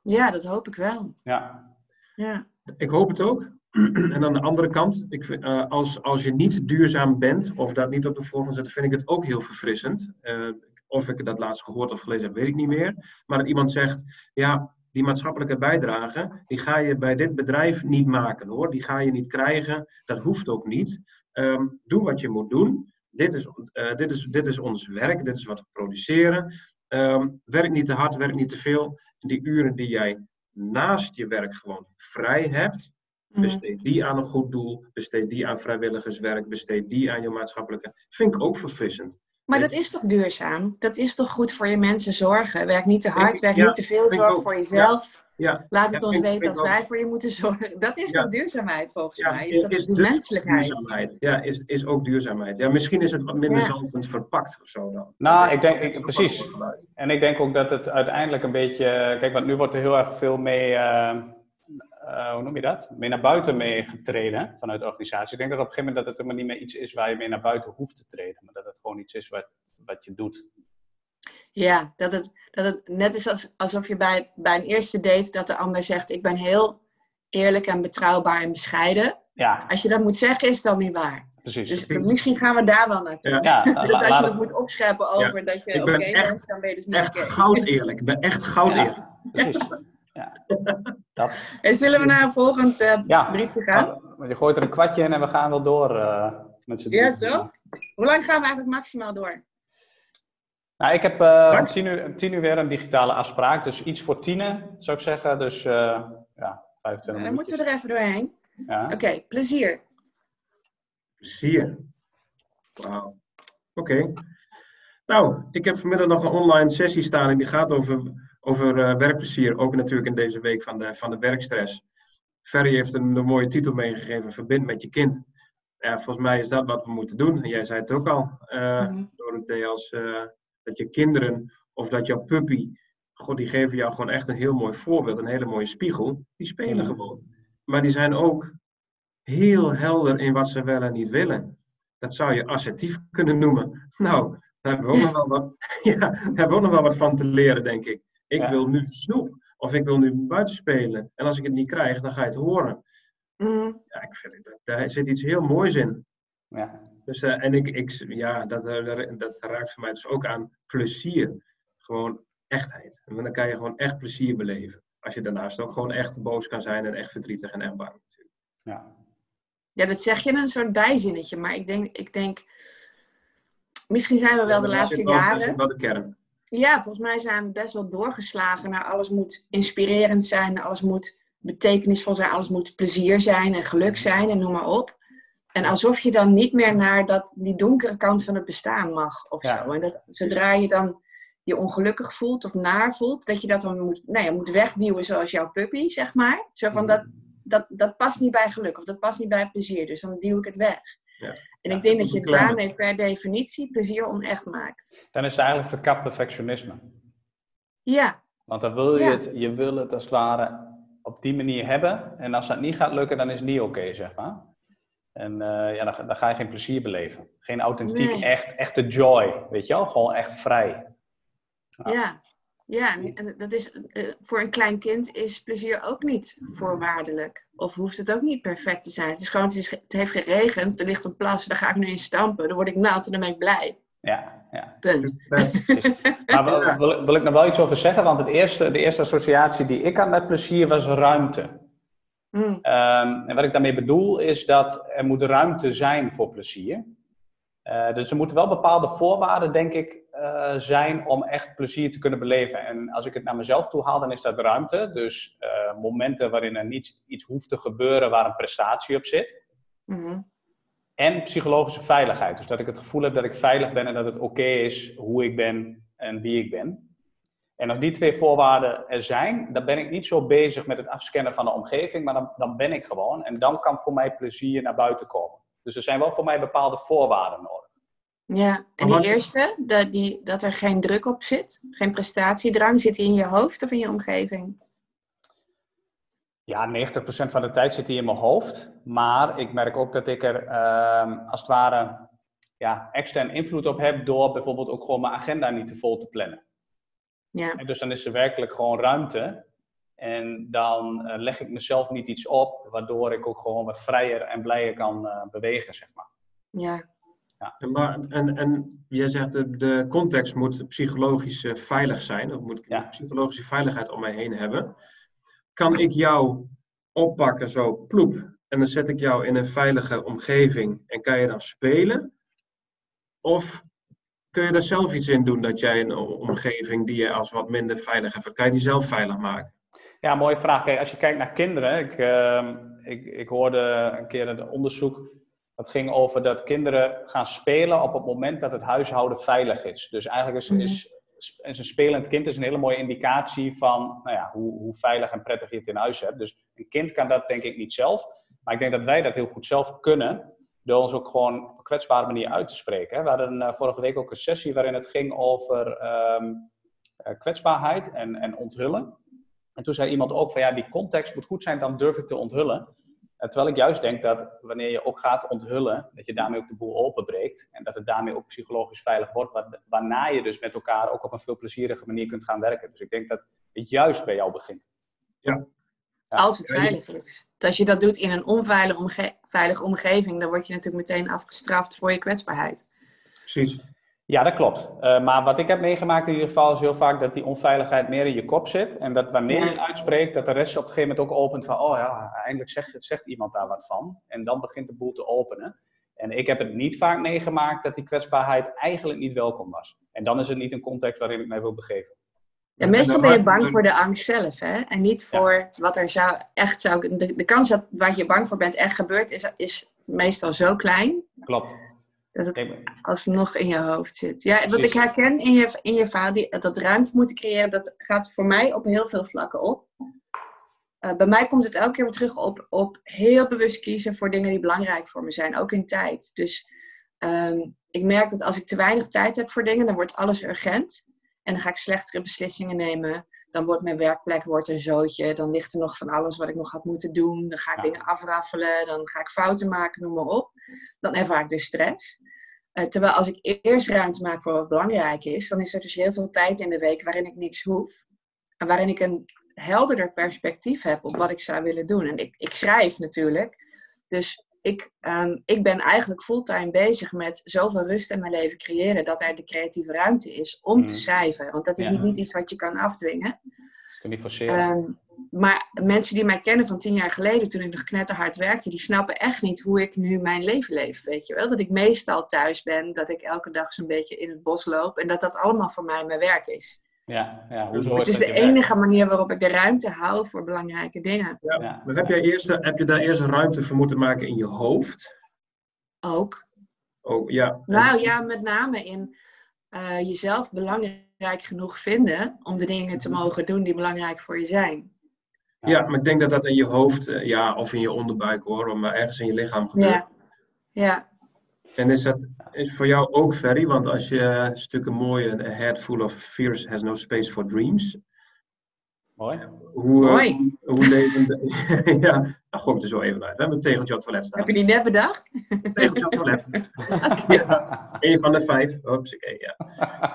Ja, dat hoop ik wel. Ja. ja. Ik hoop het ook. En aan de andere kant, ik, uh, als, als je niet duurzaam bent of dat niet op de voorgrond zet, vind ik het ook heel verfrissend. Uh, of ik dat laatst gehoord of gelezen heb, weet ik niet meer. Maar dat iemand zegt, ja, die maatschappelijke bijdrage, die ga je bij dit bedrijf niet maken hoor. Die ga je niet krijgen. Dat hoeft ook niet. Ehm, doe wat je moet doen. Dit is, uh, dit, is, dit is ons werk. Dit is wat we produceren. Um, werk niet te hard, werk niet te veel. Die uren die jij naast je werk gewoon vrij hebt, mhm. besteed die aan een goed doel. Besteed die aan vrijwilligerswerk. Besteed die aan je maatschappelijke. Vind ik ook verfrissend. Maar dat is toch duurzaam? Dat is toch goed voor je mensen zorgen? Werk niet te hard, werk niet te veel, zorg voor jezelf. Ja. Laat het ons weten als wij voor je moeten zorgen. Dat is toch duurzaamheid volgens mij? Is dat is de dus menselijkheid? Duurzaamheid. Ja, is, is ook duurzaamheid. Ja, misschien is het wat minder zalvend verpakt of zo dan. Nou, ik denk, ik, precies. En ik denk ook dat het uiteindelijk een beetje... Kijk, want nu wordt er heel erg veel mee... Uh, uh, hoe noem je dat? Mee naar buiten mee getreden vanuit de organisatie. Ik denk dat op een gegeven moment dat het helemaal niet meer iets is waar je mee naar buiten hoeft te treden. Maar dat het gewoon iets is wat, wat je doet. Ja, dat het, dat het net is alsof je bij, bij een eerste date dat de ander zegt: Ik ben heel eerlijk en betrouwbaar en bescheiden. Ja. Als je dat moet zeggen, is dat niet waar. Precies. Dus misschien gaan we daar wel naartoe. Ja. dat als je nog moet opscheppen over dat je oké okay bent, dan ben je dus niet Echt goud eerlijk. Ik ben echt goud eerlijk. Ja. Dat. En zullen we naar een volgend uh, briefje gaan? Je gooit er een kwartje in en we gaan wel door uh, met z'n Ja, toch? Hoe lang gaan we eigenlijk maximaal door? Nou, ik heb uh, om, tien uur, tien uur weer een digitale afspraak. Dus iets voor tienen, zou ik zeggen. Dus uh, ja, 25 minuten. Dan moeten we er even doorheen. Ja. Oké, plezier. Plezier. Wauw. Oké. Nou, ik heb vanmiddag nog een online sessie staan en die gaat over, over uh, werkplezier. Ook natuurlijk in deze week van de, van de werkstress. Ferry heeft een, een mooie titel meegegeven, Verbind met je kind. Ja, volgens mij is dat wat we moeten doen. En jij zei het ook al, uh, mm. Dorothee, als dat je kinderen of dat jouw puppy, god, die geven jou gewoon echt een heel mooi voorbeeld, een hele mooie spiegel. Die spelen mm. gewoon. Maar die zijn ook heel helder in wat ze wel en niet willen. Dat zou je assertief kunnen noemen. Nou, daar hebben we ook nog wel wat, ja, daar hebben we ook nog wel wat van te leren, denk ik. Ik wil nu snoep. Of ik wil nu buiten spelen. En als ik het niet krijg, dan ga je het horen. Mm. Ja, ik vind, daar zit iets heel moois in. Ja. Dus, uh, en ik, ik, ja, dat, uh, dat raakt voor mij dus ook aan plezier. Gewoon echtheid. En dan kan je gewoon echt plezier beleven. Als je daarnaast ook gewoon echt boos kan zijn en echt verdrietig en echt bang natuurlijk. Ja. Ja, dat zeg je in een soort bijzinnetje. Maar ik denk, ik denk misschien zijn we wel de laatste wel, jaren... Dat is wel de kern. Ja, volgens mij zijn we best wel doorgeslagen naar alles moet inspirerend zijn, alles moet betekenisvol zijn, alles moet plezier zijn en geluk zijn en noem maar op. En alsof je dan niet meer naar dat, die donkere kant van het bestaan mag of zo. En dat, zodra je dan je ongelukkig voelt of naar voelt, dat je dat dan moet, nou ja, moet wegduwen zoals jouw puppy, zeg maar. Zo van dat, dat, dat past niet bij geluk of dat past niet bij plezier, dus dan duw ik het weg. Ja. En ik denk dat je daarmee per definitie plezier onecht maakt. Dan is het eigenlijk verkapt perfectionisme. Ja. Want dan wil je het, je wil het als het ware op die manier hebben. En als dat niet gaat lukken, dan is het niet oké, zeg maar. En uh, ja, dan, dan, ga je geen plezier beleven. Geen authentiek, nee. echt, echte joy. Weet je wel? Gewoon echt vrij. Ja, ja en dat is, uh, voor een klein kind is plezier ook niet voorwaardelijk. Of hoeft het ook niet perfect te zijn. Het is gewoon, het, is, het heeft geregend, er ligt een plas, daar ga ik nu in stampen. Dan word ik nat en dan ben ik blij. Ja, ja. Punt. maar wil, wil, wil, ik nog wel iets over zeggen? Want het eerste, de eerste associatie die ik had met plezier was ruimte. Mm. Um, en wat ik daarmee bedoel is dat er moet ruimte zijn voor plezier. Uh, dus er moeten wel bepaalde voorwaarden, denk ik, uh, zijn om echt plezier te kunnen beleven. En als ik het naar mezelf toe haal, dan is dat ruimte. Dus uh, momenten waarin er niet iets hoeft te gebeuren waar een prestatie op zit. Mm-hmm. En psychologische veiligheid. Dus dat ik het gevoel heb dat ik veilig ben en dat het oké okay is hoe ik ben en wie ik ben. En als die twee voorwaarden er zijn, dan ben ik niet zo bezig met het afscannen van de omgeving, maar dan, dan ben ik gewoon. En dan kan voor mij plezier naar buiten komen. Dus er zijn wel voor mij bepaalde voorwaarden nodig. Ja, en die eerste, dat, die, dat er geen druk op zit, geen prestatiedrang, zit die in je hoofd of in je omgeving? Ja, 90% van de tijd zit die in mijn hoofd. Maar ik merk ook dat ik er uh, als het ware ja, extern invloed op heb door bijvoorbeeld ook gewoon mijn agenda niet te vol te plannen. Ja. En dus dan is er werkelijk gewoon ruimte. En dan uh, leg ik mezelf niet iets op, waardoor ik ook gewoon wat vrijer en blijer kan uh, bewegen, zeg maar. Ja. Ja. En, maar, en, en jij zegt de, de context moet psychologisch uh, veilig zijn, of moet ik ja. psychologische veiligheid om mij heen hebben. Kan ik jou oppakken zo, ploep, en dan zet ik jou in een veilige omgeving en kan je dan spelen? Of Kun je daar zelf iets in doen dat jij een omgeving die je als wat minder veilig hebt, kan je die zelf veilig maken? Ja, mooie vraag. Kijk, als je kijkt naar kinderen, ik, uh, ik, ik hoorde een keer een onderzoek dat ging over dat kinderen gaan spelen op het moment dat het huishouden veilig is. Dus eigenlijk is, is een spelend kind is een hele mooie indicatie van nou ja, hoe, hoe veilig en prettig je het in huis hebt. Dus een kind kan dat denk ik niet zelf. Maar ik denk dat wij dat heel goed zelf kunnen. Door ons ook gewoon op een kwetsbare manier uit te spreken. We hadden uh, vorige week ook een sessie waarin het ging over ehm, kwetsbaarheid en, en onthullen. En toen zei iemand ook van ja, die context moet goed zijn, dan durf ik te onthullen. Terwijl ik juist denk dat wanneer je ook gaat onthullen, dat je daarmee ook de boel openbreekt. En dat het daarmee ook psychologisch veilig wordt, waarna je dus met elkaar ook op een veel plezierige manier kunt gaan werken. Dus ik denk dat het juist bij jou begint. Ja. ja. Als het veilig is. als je dat doet in een onveilige omge omgeving, dan word je natuurlijk meteen afgestraft voor je kwetsbaarheid. Precies. Ja, dat klopt. Uh, maar wat ik heb meegemaakt in ieder geval is heel vaak dat die onveiligheid meer in je kop zit. En dat wanneer je het uitspreekt, dat de rest op een gegeven moment ook opent van, oh ja, eindelijk zegt, zegt iemand daar wat van. En dan begint de boel te openen. En ik heb het niet vaak meegemaakt dat die kwetsbaarheid eigenlijk niet welkom was. En dan is het niet een context waarin ik mij wil begeven. Ja, meestal ben je bang voor de angst zelf, hè? En niet voor wat er zou, echt zou... De, de kans dat wat je bang voor bent echt gebeurt, is, is meestal zo klein. Klopt. Dat het alsnog in je hoofd zit. Ja, wat ik herken in je, in je verhaal, die, dat ruimte moeten creëren, dat gaat voor mij op heel veel vlakken op. Uh, bij mij komt het elke keer weer terug op, op heel bewust kiezen voor dingen die belangrijk voor me zijn, ook in tijd. Dus um, ik merk dat als ik te weinig tijd heb voor dingen, dan wordt alles urgent. En dan ga ik slechtere beslissingen nemen. Dan wordt mijn werkplek wordt een zootje. Dan ligt er nog van alles wat ik nog had moeten doen. Dan ga ik dingen afraffelen. Dan ga ik fouten maken, noem maar op. Dan ervaar ik dus stress. Uh, terwijl als ik eerst ruimte maak voor wat belangrijk is, dan is er dus heel veel tijd in de week waarin ik niks hoef. En waarin ik een helderder perspectief heb op wat ik zou willen doen. En ik, ik schrijf natuurlijk. Dus ik, um, ik ben eigenlijk fulltime bezig met zoveel rust in mijn leven creëren dat er de creatieve ruimte is om te mm. schrijven. Want dat is niet, niet, iets wat je kan afdwingen. Kun je forceren. Um, maar mensen die mij kennen van tien jaar geleden, toen ik nog knetterhard werkte, die snappen echt niet hoe ik nu mijn leven leef. Weet je wel? Dat ik meestal thuis ben, dat ik elke dag zo'n beetje in het bos loop en dat dat allemaal voor mij mijn werk is. Ja, ja. Hoezo het is, de enige manier waarop ik de ruimte hou voor belangrijke dingen. Ja. Maar heb, jij eerst, heb je daar eerst ruimte voor moeten maken in je hoofd? Ook. Oh, ja. Nou ja, met name in uh, jezelf belangrijk genoeg vinden om de dingen te mogen doen die belangrijk voor je zijn. Ja, maar ik denk dat dat in je hoofd, eh, ja, of in je onderbuik hoor, maar ergens in je lichaam gebeurt. Ja. ja. En is dat is voor jou ook, Ferry? Want als je stukken mooie, a head full of fears has no space for dreams. Mooi. Hoe, Mooi. hoe leven... ja, nou gooi ik er zo even uit. Hè? Met tegeltje op het toilet staan. Heb je die net bedacht? Tegeltje op het toilet. ja, een van de vijf. Hopsakee, ja.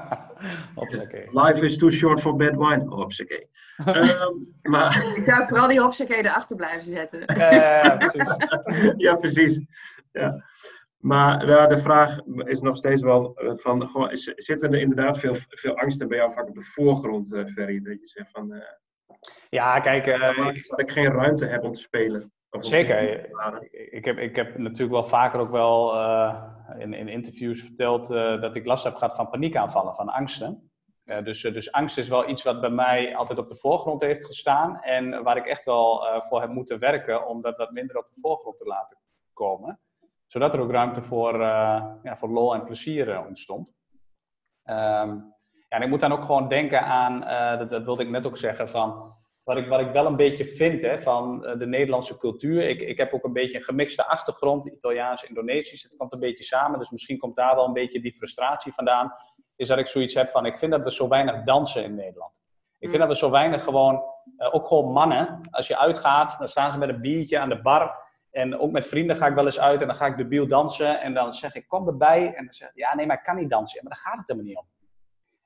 Hopsakee. Life is too short for bad wine. Hopsakee. um, maar... Ik zou vooral die hopsakee erachter blijven zetten. ja, precies. ja, precies. Ja. Maar ja, de vraag is nog steeds wel eh, van, gewoon, zitten er inderdaad veel, veel angsten bij jou vaak op de voorgrond, uh, Ferry? Dat je zegt van, uh, ja, kijk... Uh, ik, dat ik geen ruimte heb om te spelen. Of zeker. Ik heb, ik heb natuurlijk wel vaker ook wel in, in interviews verteld dat ik last heb gehad van paniekaanvallen, van angsten. dus, dus angst is wel iets wat bij mij altijd op de voorgrond heeft gestaan en waar ik echt wel voor heb moeten werken om dat wat minder op de voorgrond te laten komen zodat er ook ruimte voor, uh, ja, voor lol en plezier uh, ontstond. Um, ja, en ik moet dan ook gewoon denken aan, uh, dat, dat, wilde ik net ook zeggen, van wat ik, wat ik wel een beetje vind hè, van de Nederlandse cultuur. Ik, ik heb ook een beetje een gemixte achtergrond, Italiaans, Indonesisch, het komt een beetje samen. Dus misschien komt daar wel een beetje die frustratie vandaan. Is dat ik zoiets heb van, ik vind dat we zo weinig dansen in Nederland. Ik vind mm. dat we zo weinig gewoon, ook gewoon mannen, als je uitgaat, dan staan ze met een biertje aan de bar. En ook met vrienden ga ik wel eens uit en dan ga ik de biel dansen. En dan zeg ik, kom erbij. En dan zeg ik, ja, nee, maar ik kan niet dansen. Ja, maar daar gaat het helemaal niet om.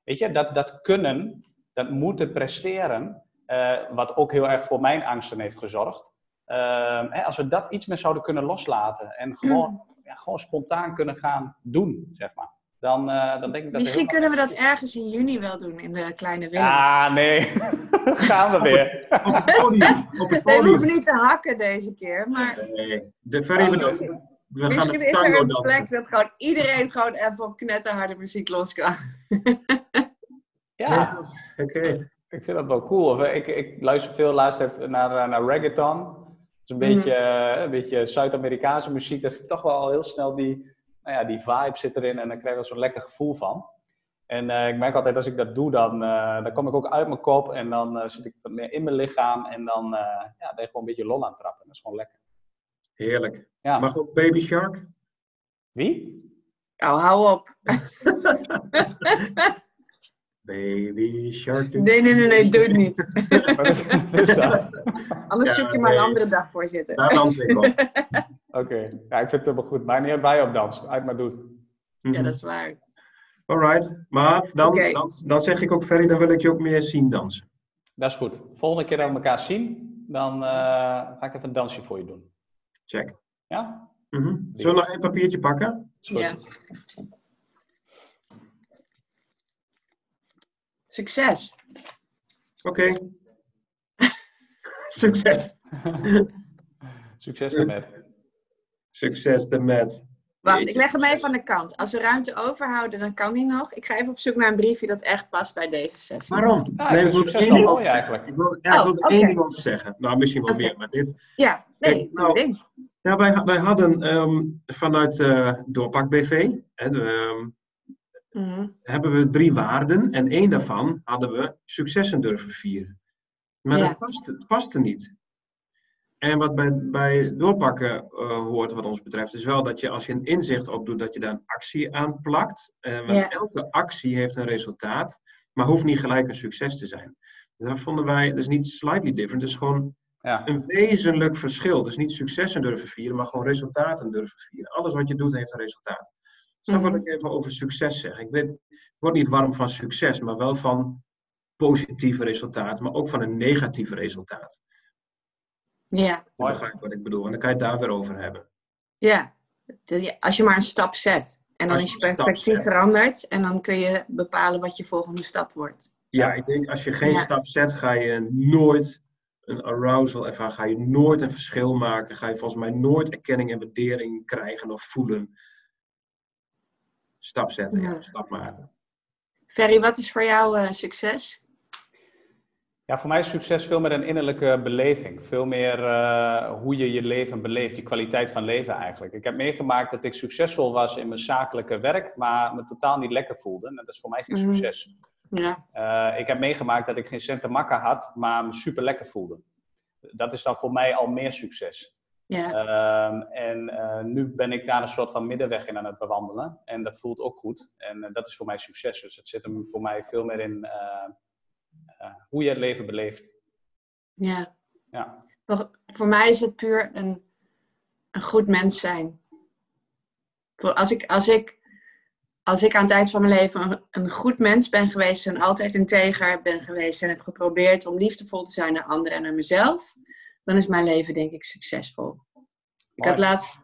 Weet je, dat, dat kunnen, dat moeten presteren, uh, wat ook heel erg voor mijn angsten heeft gezorgd. Uh, hè, als we dat iets meer zouden kunnen loslaten en gewoon, ja, gewoon spontaan kunnen gaan doen, zeg maar. Dan, uh, dan denk ik dat Misschien kunnen we dat ergens in juni wel doen, in de kleine Willem. Ah, nee. Gaan we weer. op het podium. Op het podium. we hoeven niet te hakken deze keer, maar... Nee, de ferry we, we Misschien is er een plek dat gewoon iedereen gewoon even op knetterharde muziek los kan. ja, oké. Ik vind dat wel cool. Ik, ik luister veel luister naar, naar reggaeton. Het is een mhm. beetje, mm. een beetje Zuid-Amerikaanse muziek. Dat is toch wel heel snel die nou ja, die vibe zit erin en dan krijg je er zo'n lekker gevoel van. En eh, ik merk altijd als ik dat doe, dan, uh, dan kom ik ook uit mijn kop en dan uh, zit ik wat meer in mijn lichaam en dan ja, ben je gewoon een beetje lol aan het trappen. Dat is gewoon lekker. Heerlijk. Ja. Mag ook Baby Shark? Wie? Oh, hou op. Baby Shark. Nee, nee, nee, nee, doe het niet. Anders Ja, zoek je maar een andere dag voor zitten. Daar dans ik op. Oké, ja, ik vind het wel goed. Maar niet waar je op danst, uit maar doet. Ja, dat is waar. Alright. Maar dan, dan, dan zeg ik ook, Ferry, dan wil ik je ook meer zien dansen. Dat is goed. Volgende keer dat we elkaar zien, dan eh, ga ik even een dansje voor je doen. Check. Ja? Mhm. Zullen we nog één papiertje pakken? Ja. Succes. Oké. Succes. Succes ermee. Succes ermet. Wacht, ik leg hem even aan de kant. Als we ruimte overhouden, dan kan die nog. Ik ga even op zoek naar een briefje dat echt past bij deze sessie. Waarom? Ja, nee, ik wil succes één ding over zeggen. eigenlijk. Ik wil, ja, ik Oh, wil één ding over zeggen. Nou, misschien wel meer, maar dit. Ja, nee, Kijk, nou, ding. Ja, wij, wij hadden ehm, vanuit eh Doorpak BV, hè, de, Mhm. hebben we drie waarden en één daarvan hadden we successen durven vieren. Maar Ja. dat paste, paste niet. En wat bij, bij doorpakken eh, hoort, wat ons betreft, is wel dat je als je een inzicht opdoet, dat je daar een actie aan plakt. Eh, want Ja. elke actie heeft een resultaat, maar hoeft niet gelijk een succes te zijn. Dus dat vonden wij, dat is niet slightly different, het is gewoon Ja. een wezenlijk verschil. Dus niet successen durven vieren, maar gewoon resultaten durven vieren. Alles wat je doet heeft een resultaat. Dan wil Mhm. ik even over succes zeggen. Ik, weet, ik word niet warm van succes, maar wel van positieve resultaten, maar ook van een negatief resultaat. Ja, Mooi. wat ik bedoel. En dan kan je het daar weer over hebben. ja. Als je maar een stap zet. En dan is je perspectief veranderd. En dan kun je bepalen wat je volgende stap wordt. Ja, ik denk als je geen Ja. stap zet, ga je nooit een arousal ervaren. Ga je nooit een verschil maken. Ga je volgens mij nooit erkenning en waardering krijgen of voelen. Stap zetten, ja. Ja. stap maken. Ferry, wat is voor jou eh, succes? Ja, voor mij is succes veel meer een innerlijke beleving. Veel meer eh, hoe je je leven beleeft, je kwaliteit van leven eigenlijk. Ik heb meegemaakt dat ik succesvol was in mijn zakelijke werk, maar me totaal niet lekker voelde. En dat is voor mij geen Mhm. succes. Ja, Eh, ik heb meegemaakt dat ik geen cent te makken had, maar me super lekker voelde. Dat is dan voor mij al meer succes. Ja, Ehm, en eh, nu ben ik daar een soort van middenweg in aan het bewandelen. En dat voelt ook goed. En eh, dat is voor mij succes. Dus het zit hem voor mij veel meer in eh, hoe je het leven beleeft. ja. Ja. Voor, voor mij is het puur een, een goed mens zijn. Voor als, ik, als, ik, als ik aan het eind van mijn leven een, een goed mens ben geweest en altijd integer ben geweest en heb geprobeerd om liefdevol te zijn naar anderen en naar mezelf, dan is mijn leven denk ik succesvol. Ik had laatst,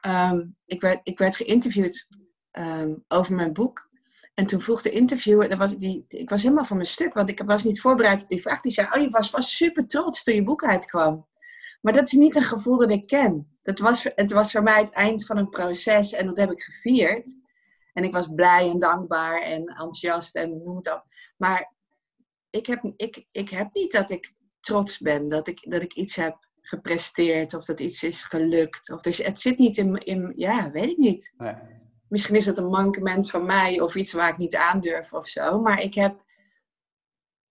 ehm, ik, werd, ik werd geïnterviewd ehm, over mijn boek. En toen vroeg de interviewer, was die, ik was helemaal van mijn stuk, want ik was niet voorbereid op die vraag. Die zei, oh je was super trots toen je boek uitkwam. Maar dat is niet een gevoel dat ik ken. Dat was, het was voor mij het eind van een proces en dat heb ik gevierd. En ik was blij en dankbaar en enthousiast en noem het op. Maar ik heb, ik, ik heb niet dat ik trots ben, dat ik, dat ik iets heb gepresteerd of dat iets is gelukt. Of dus het zit niet in, in, ja, weet ik niet. Nee. Misschien is dat een mankement van mij of iets waar ik niet aandurf of zo. Maar ik heb,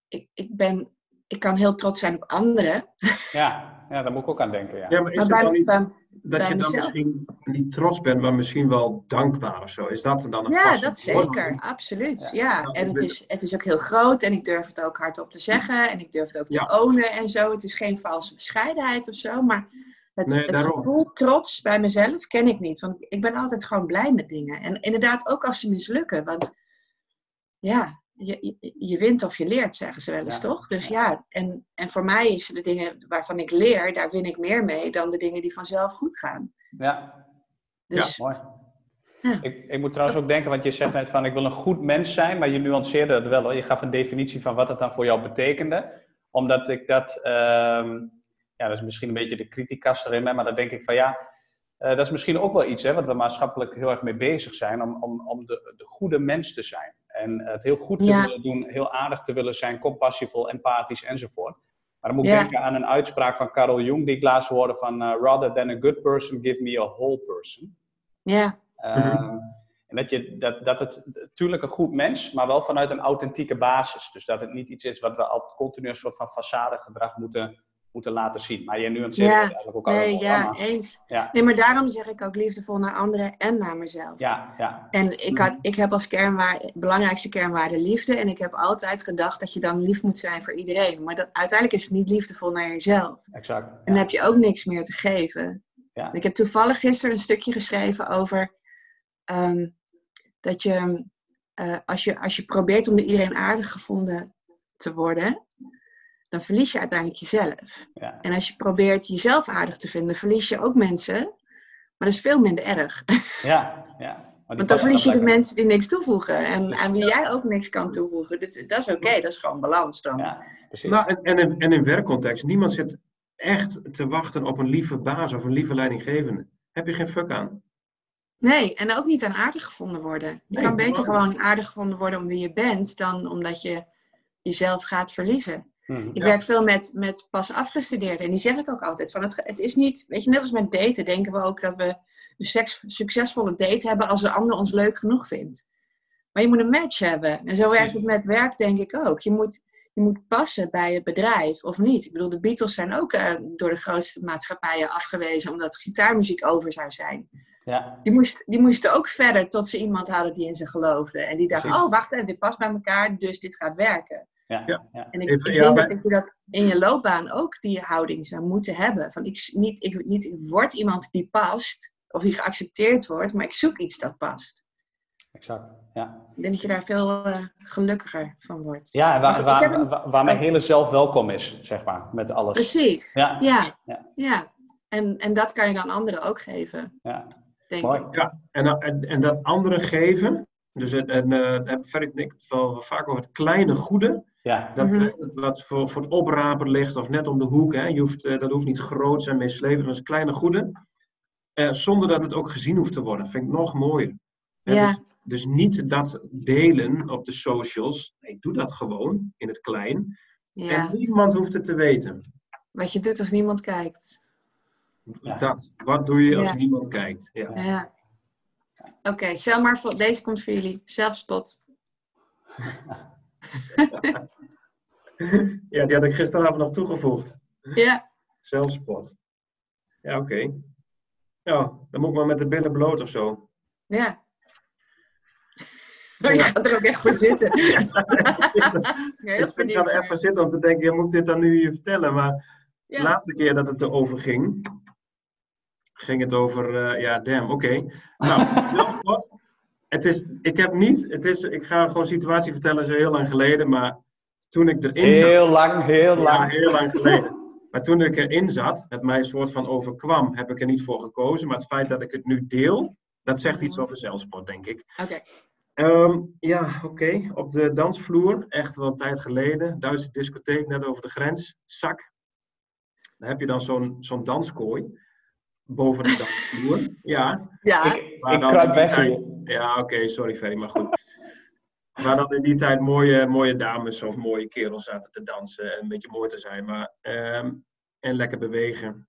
ik, ik ben, ik kan heel trots zijn op anderen. Ja, ja, daar moet ik ook aan denken. Ja. Ja, maar is Maar het bij, dan niet bij- dat bij je dan mezelf. misschien niet trots bent, maar misschien wel dankbaar of zo? Is dat dan een Ja, dat woord? zeker. Absoluut. Ja. Ja. En het is, het is ook heel groot en ik durf het ook hardop te zeggen. En ik durf het ook te Ja. ownen en zo. Het is geen valse bescheidenheid of zo. Maar het, Nee, het gevoel trots bij mezelf ken ik niet. Want ik ben altijd gewoon blij met dingen. En inderdaad ook als ze mislukken. Want ja, je, je, wint of je leert, zeggen ze wel eens, Ja. toch? Dus ja, en, en voor mij is de dingen waarvan ik leer, daar win ik meer mee dan de dingen die vanzelf goed gaan. Ja, Dus mooi. Ja. Ik, ik moet trouwens ook denken, want je zegt net van ik wil een goed mens zijn, maar je nuanceerde het wel. Hoor. Je gaf een definitie van wat het dan voor jou betekende. Omdat ik dat, ehm, ja, dat is misschien een beetje de criticast erin, maar dan denk ik van ja, eh, dat is misschien ook wel iets hè, wat we maatschappelijk heel erg mee bezig zijn, om, om, om de, de goede mens te zijn. En het heel goed te Ja. willen doen, heel aardig te willen zijn, compassievol, empathisch enzovoort. Maar dan moet ik Ja. denken aan een uitspraak van Carl Jung die ik laatst hoorde van eh, rather than a good person, give me a whole person. ja, Ehm, En dat, je, dat, dat het natuurlijk een goed mens, maar wel vanuit een authentieke basis. Dus dat het niet iets is wat we al continu een soort van façade gedrag moeten moeten laten zien. Maar je nu aan het zeggen, Ja, eigenlijk ook Nee, al ja, eens. Ja. Nee, maar daarom zeg ik ook liefdevol naar anderen en naar mezelf. Ja, ja, En ik, had, ik heb als kernwaarde, belangrijkste kernwaarde liefde. En ik heb altijd gedacht dat je dan lief moet zijn voor iedereen. Maar dat, uiteindelijk is het niet liefdevol naar jezelf. exact. En dan heb je ook niks meer te geven. Ja. Ik heb toevallig gisteren een stukje geschreven over ehm, dat je, eh, als je als je probeert om door iedereen aardig gevonden te worden, dan verlies je uiteindelijk jezelf. Ja, En als je probeert jezelf aardig te vinden, verlies je ook mensen. Maar dat is veel minder erg. ja. ja. Want dan verlies je de mensen die niks toevoegen. En aan wie jij ook niks kan toevoegen. Dat is, dat is oké, dat is gewoon balans dan. Ja, precies. Nou, en, en, in, en in werkcontext, niemand zit echt te wachten op een lieve baas of een lieve leidinggevende. Heb je geen fuck aan? Nee, en ook niet aan aardig gevonden worden. Je Nee, kan beter gewoon aardig gevonden worden om wie je bent, dan omdat je jezelf gaat verliezen. Mhm. Ik Ja. werk veel met, met pas afgestudeerden. En die zeg ik ook altijd. Van het, het is niet, weet je, net als met daten denken we ook dat we een seks, succesvolle date hebben als de ander ons leuk genoeg vindt. Maar je moet een match hebben. En zo werkt het met werk denk ik ook. Je moet, je moet passen bij het bedrijf of niet. Ik bedoel, de Beatles zijn ook eh, door de grootste maatschappijen afgewezen omdat gitaarmuziek over zou zijn. Ja, Die, moest, die moesten ook verder tot ze iemand hadden die in ze geloofde. En die dacht, Precies. oh wacht even, dit past bij elkaar, dus dit gaat werken. Ja, Ja. En ik, Even- ik ja, denk bij- dat je dat in je loopbaan ook die houding zou moeten hebben. Van ik, niet, ik, niet, ik word iemand die past, of die geaccepteerd wordt, maar ik zoek iets dat past. exact. Ja, Ik denk dat je daar veel eh, gelukkiger van wordt. ja en waar, waar, heb een- waar, waar mijn hele zelf welkom is, zeg maar, met alles. Precies. Ja. Ja. Ja. ja. En, en dat kan je dan anderen ook geven, Ja, denk Mooi. ik. Ja, en, en, en dat anderen geven. Dus het, en, eh, daar heb en ik het wel vaak over het kleine goede. Ja, Dat, Mhm. eh, dat wat voor, voor het oprapen ligt of net om de hoek. Hè. Je hoeft, eh, dat hoeft niet groot en meeslepend, maar het is kleine goede. Eh, zonder dat het ook gezien hoeft te worden. Vind ik nog mooier. Hè, Ja. Dus, dus niet dat delen op de socials. Nee, doe dat gewoon in het klein. Ja. En niemand hoeft het te weten. Wat je doet als niemand kijkt. Ja. Dat. Wat doe je als Ja. niemand kijkt? Ja. Ja. Oké, stel maar, voor, deze komt voor jullie. Zelfspot. ja, die had ik gisteravond nog toegevoegd. Ja. Zelfspot. Ja, oké. Ja, dan moet ik maar met de billen bloot of zo. Ja. Oh, je gaat er ook echt voor zitten. ik Heel ik ga benieuwd. er even zitten om te denken, ja, moet ik dit dan nu vertellen? Maar Ja. de laatste keer dat het erover ging, ging het over, eh, ja, damn, oké. Nou, zelfspot. Het is, ik heb niet, het is, ik ga gewoon een situatie vertellen, zo heel lang geleden, maar toen ik erin zat... heel lang, heel Ja, lang. heel lang geleden. Maar toen ik erin zat, het mij een soort van overkwam, heb ik er niet voor gekozen. Maar het feit dat ik het nu deel, dat zegt iets over zelfsport, denk ik. Oké. Ehm, ja, oké. Op de dansvloer, echt wel een tijd geleden. Duitse discotheek, net over de grens. Zak. Dan heb je dan zo'n zo'n danskooi boven de dansvloer. Ja. Ja. Ik, ik kruip weg tijd- hier. Ja, oké, sorry Ferry, maar goed. Waar dan in die tijd mooie, mooie dames of mooie kerels zaten te dansen en een beetje mooi te zijn. Maar, ehm, en lekker bewegen. Maar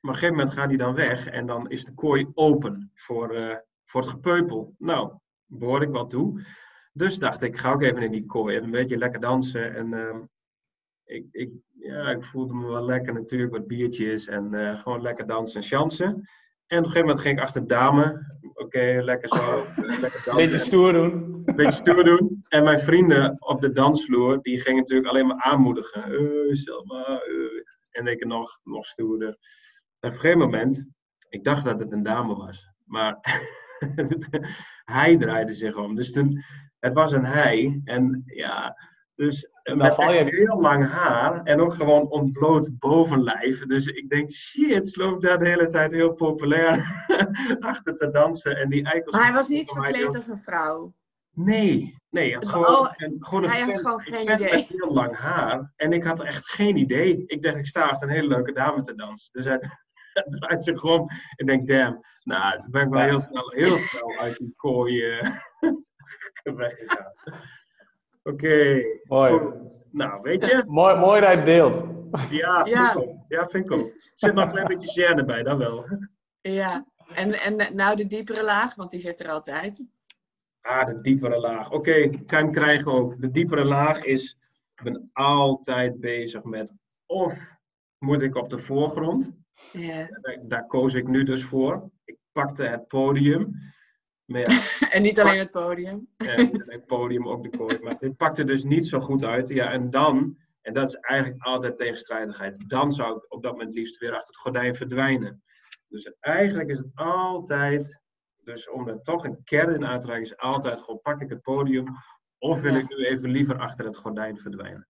op een gegeven moment gaat die dan weg en dan is de kooi open voor, eh, voor het gepeupel. Nou, behoor ik wel toe. Dus dacht ik, ga ook even in die kooi en een beetje lekker dansen. En ehm, ik, ik, ja, ik voelde me wel lekker natuurlijk, wat biertjes en eh, gewoon lekker dansen en chansen. En op een gegeven moment ging ik achter de dame. Oké, lekker zo. eh, lekker dansen. Beetje stoer doen. Een beetje stoer doen. En mijn vrienden op de dansvloer, die gingen natuurlijk alleen maar aanmoedigen. Eh, Selma. En ik nog, nog stoerder. En op een gegeven moment, ik dacht dat het een dame was. Maar hij draaide zich om. Dus toen, het was een hij. En ja, dus met val je- echt heel lang haar en ook gewoon ontbloot bovenlijf. Dus ik denk, shit, loopt daar de hele tijd heel populair achter te dansen. En die eikels... Maar hij was niet verkleed als een vrouw. Nee, nee, het Oh, gewoon, een, gewoon een hij had gewoon een geen vent idee. met heel lang haar. En ik had echt geen idee. Ik dacht, ik sta achter een hele leuke dame te dansen. Dus hij draait zich gewoon en denkt, damn. Nou, toen ben ik wel heel snel, heel snel uit die kooi eh, weggegaan. Oké, Mooi. goed. Nou, weet je? Mooi, mooi dat je deelt. Ja, Ja. Vind ik ook. ja vind ik ook. Er zit nog een klein beetje gêne bij, dat wel. Ja. en, en nou de diepere laag, want die zit er altijd. Ah, de diepere laag. Oké, okay, kan hem krijgen ook. De diepere laag is, ik ben altijd bezig met of moet ik op de voorgrond. Ja. Daar, daar koos ik nu dus voor. Ik pakte het podium. Ja, en niet alleen het podium. en niet alleen het podium, ook de kooi. Maar dit pakte dus niet zo goed uit. Ja, en dan, en dat is eigenlijk altijd tegenstrijdigheid, dan zou ik op dat moment liefst weer achter het gordijn verdwijnen. Dus eigenlijk is het altijd, dus om er toch een kern in uit te raken, is altijd gewoon pak ik het podium of wil Ja. ik nu even liever achter het gordijn verdwijnen.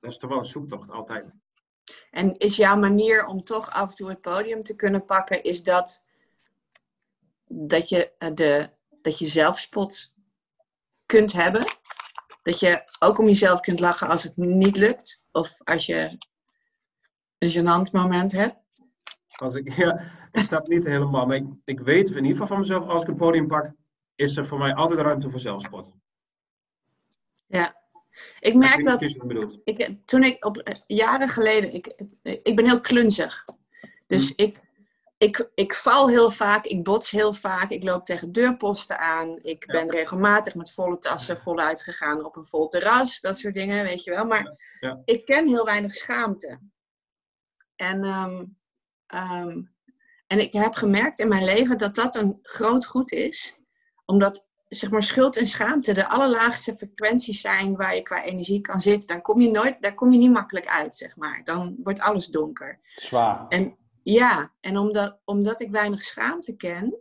Dat is toch wel een zoektocht, altijd. En is jouw manier om toch af en toe het podium te kunnen pakken, is dat dat je, eh, de, dat je zelfspot kunt hebben? Dat je ook om jezelf kunt lachen als het niet lukt? Of als je een gênant moment hebt? Als ik, ja, ik snap niet helemaal, maar ik, ik weet in ieder geval van mezelf, als ik een podium pak, is er voor mij altijd ruimte voor zelfspot. Ja. Ik merk dat ik, toen ik op eh, jaren geleden, ik, ik ben heel klunzig. Dus Hm. ik, ik, ik val heel vaak, ik bots heel vaak, ik loop tegen deurposten aan. Ik Ja. ben regelmatig met volle tassen voluit gegaan op een vol terras, dat soort dingen, weet je wel. Maar Ja. ik ken heel weinig schaamte. En, ehm, ehm, en ik heb gemerkt in mijn leven dat dat een groot goed is, omdat zeg maar, schuld en schaamte de allerlaagste frequenties zijn waar je qua energie kan zitten. Dan kom je nooit, daar kom je niet makkelijk uit, zeg maar. Dan wordt alles donker. Zwaar. En ja, en omdat, omdat ik weinig schaamte ken.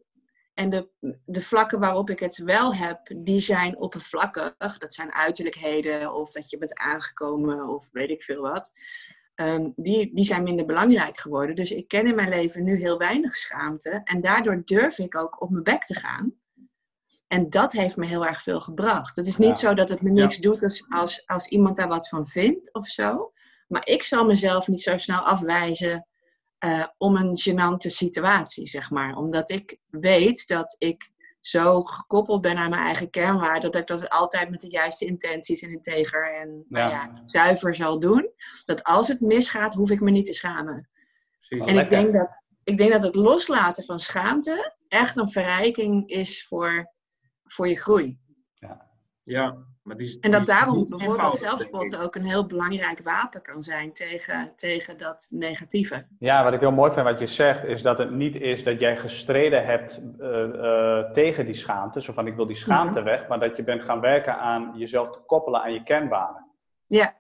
En de, de vlakken waarop ik het wel heb, die zijn oppervlakkig. Dat zijn uiterlijkheden of dat je bent aangekomen of weet ik veel wat. Ehm, die, die zijn minder belangrijk geworden. Dus ik ken in mijn leven nu heel weinig schaamte. En daardoor durf ik ook op mijn bek te gaan. En dat heeft me heel erg veel gebracht. Het is niet Ja. zo dat het me niks doet als, als, als iemand daar wat van vindt of zo. Maar ik zal mezelf niet zo snel afwijzen eh, om een gênante situatie, zeg maar. Omdat ik weet dat ik zo gekoppeld ben aan mijn eigen kernwaarde, dat ik dat altijd met de juiste intenties en integer en nou Ja. ja, zuiver zal doen. Dat als het misgaat, hoef ik me niet te schamen. Precies. En ik denk, dat, ik denk dat het loslaten van schaamte echt een verrijking is voor, voor je groei. Ja, maar die is, En dat daarom bijvoorbeeld zelfspot ook een heel belangrijk wapen kan zijn tegen, tegen dat negatieve. Ja, wat ik heel mooi vind wat je zegt, is dat het niet is dat jij gestreden hebt eh, eh, tegen die schaamte, zo van ik wil die schaamte weg, maar dat je bent gaan werken aan jezelf te koppelen aan je kernwaarden. Ja,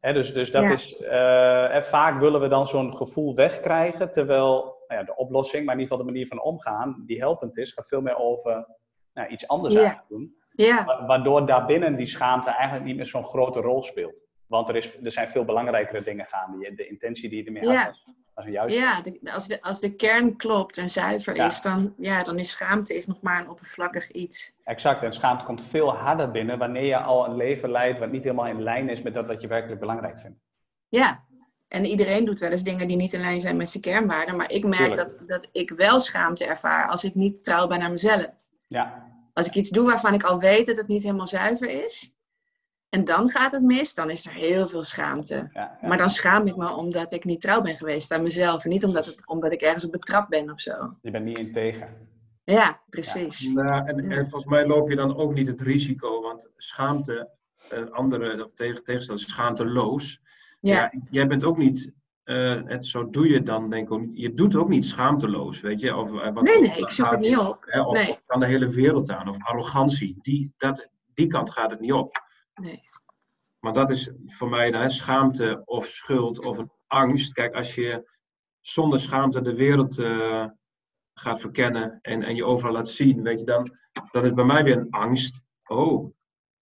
Hè, dus, dus dat Ja. is, eh, en vaak willen we dan zo'n gevoel wegkrijgen, terwijl nou ja, de oplossing, maar in ieder geval de manier van omgaan, die helpend is, gaat veel meer over nou, iets anders Ja. eigenlijk doen. Ja, Wa- Waardoor daarbinnen die schaamte eigenlijk niet meer zo'n grote rol speelt. Want er, is, er zijn veel belangrijkere dingen gaande. De intentie die je ermee Ja. had, een juiste. ja de- als, de, als de kern klopt en zuiver Ja. is, dan, ja, dan is schaamte is nog maar een oppervlakkig iets. Exact, en schaamte komt veel harder binnen wanneer je al een leven leidt wat niet helemaal in lijn is met dat wat je werkelijk belangrijk vindt. Ja, en iedereen doet wel eens dingen die niet in lijn zijn met zijn kernwaarden. Maar ik merk Tuurlijk. dat, dat ik wel schaamte ervaar als ik niet trouw ben aan mezelf. Ja, Als ik iets doe waarvan ik al weet dat het niet helemaal zuiver is. En dan gaat het mis, dan is er heel veel schaamte. ja, ja. Maar dan schaam ik me omdat ik niet trouw ben geweest aan mezelf. En niet omdat, het, omdat ik ergens op betrapt ben of zo. je bent niet integer. Ja, precies. Nou, en, en volgens mij loop je dan ook niet het risico, want schaamte, een andere, of tegen, tegenstelling, schaamteloos. Ja, jij bent ook niet, eh, het, zo doe je dan denk ik ook niet. Je doet ook niet schaamteloos, weet je. Of, eh, wat nee, nee, ik zoek het niet op. hè, of, Nee. of kan de hele wereld aan, of arrogantie. Die, dat, die kant gaat het niet op. Nee. Maar dat is voor mij dan, hè, schaamte of schuld of een angst. Kijk, als je zonder schaamte de wereld eh, gaat verkennen en, en je overal laat zien, weet je, dan dat is bij mij weer een angst. Oh,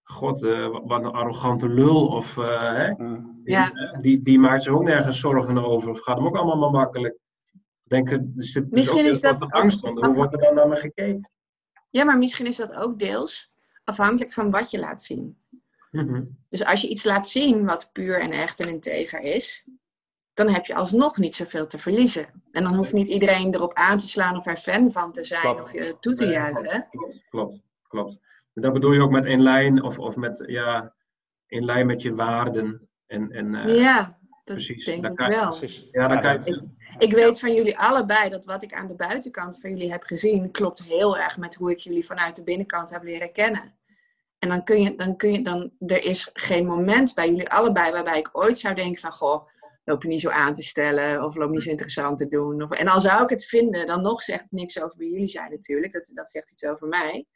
god, eh, wat een arrogante lul. Of eh, hè, Mm. Die, Ja. die, die maakt zich ook nergens zorgen over. Of gaat hem ook allemaal maar makkelijk. Denk, er zit dus Misschien ook is dat angst onder. Hoe wordt er dan naar me gekeken? Ja, maar misschien is dat ook deels afhankelijk van wat je laat zien. Mhm. Dus als je iets laat zien wat puur en echt en integer is, dan heb je alsnog niet zoveel te verliezen. En dan hoeft niet iedereen erop aan te slaan of er fan van te zijn Klopt. of je toe te juichen. Klopt, klopt, dat bedoel je ook met in lijn of, of met, ja, in lijn met je waarden. En, en, eh, Ja, Dat Precies, denk ik kan je- wel. Precies. Ja, dan kan je, Ik weet van jullie allebei dat wat ik aan de buitenkant van jullie heb gezien, klopt heel erg met hoe ik jullie vanuit de binnenkant heb leren kennen. En dan kun je, dan kun je, dan, er is geen moment bij jullie allebei waarbij ik ooit zou denken van, goh, loop je niet zo aan te stellen of loop niet zo interessant te doen. Of, en al zou ik het vinden, dan nog zegt het niks over wie jullie zijn natuurlijk. Dat, dat zegt iets over mij.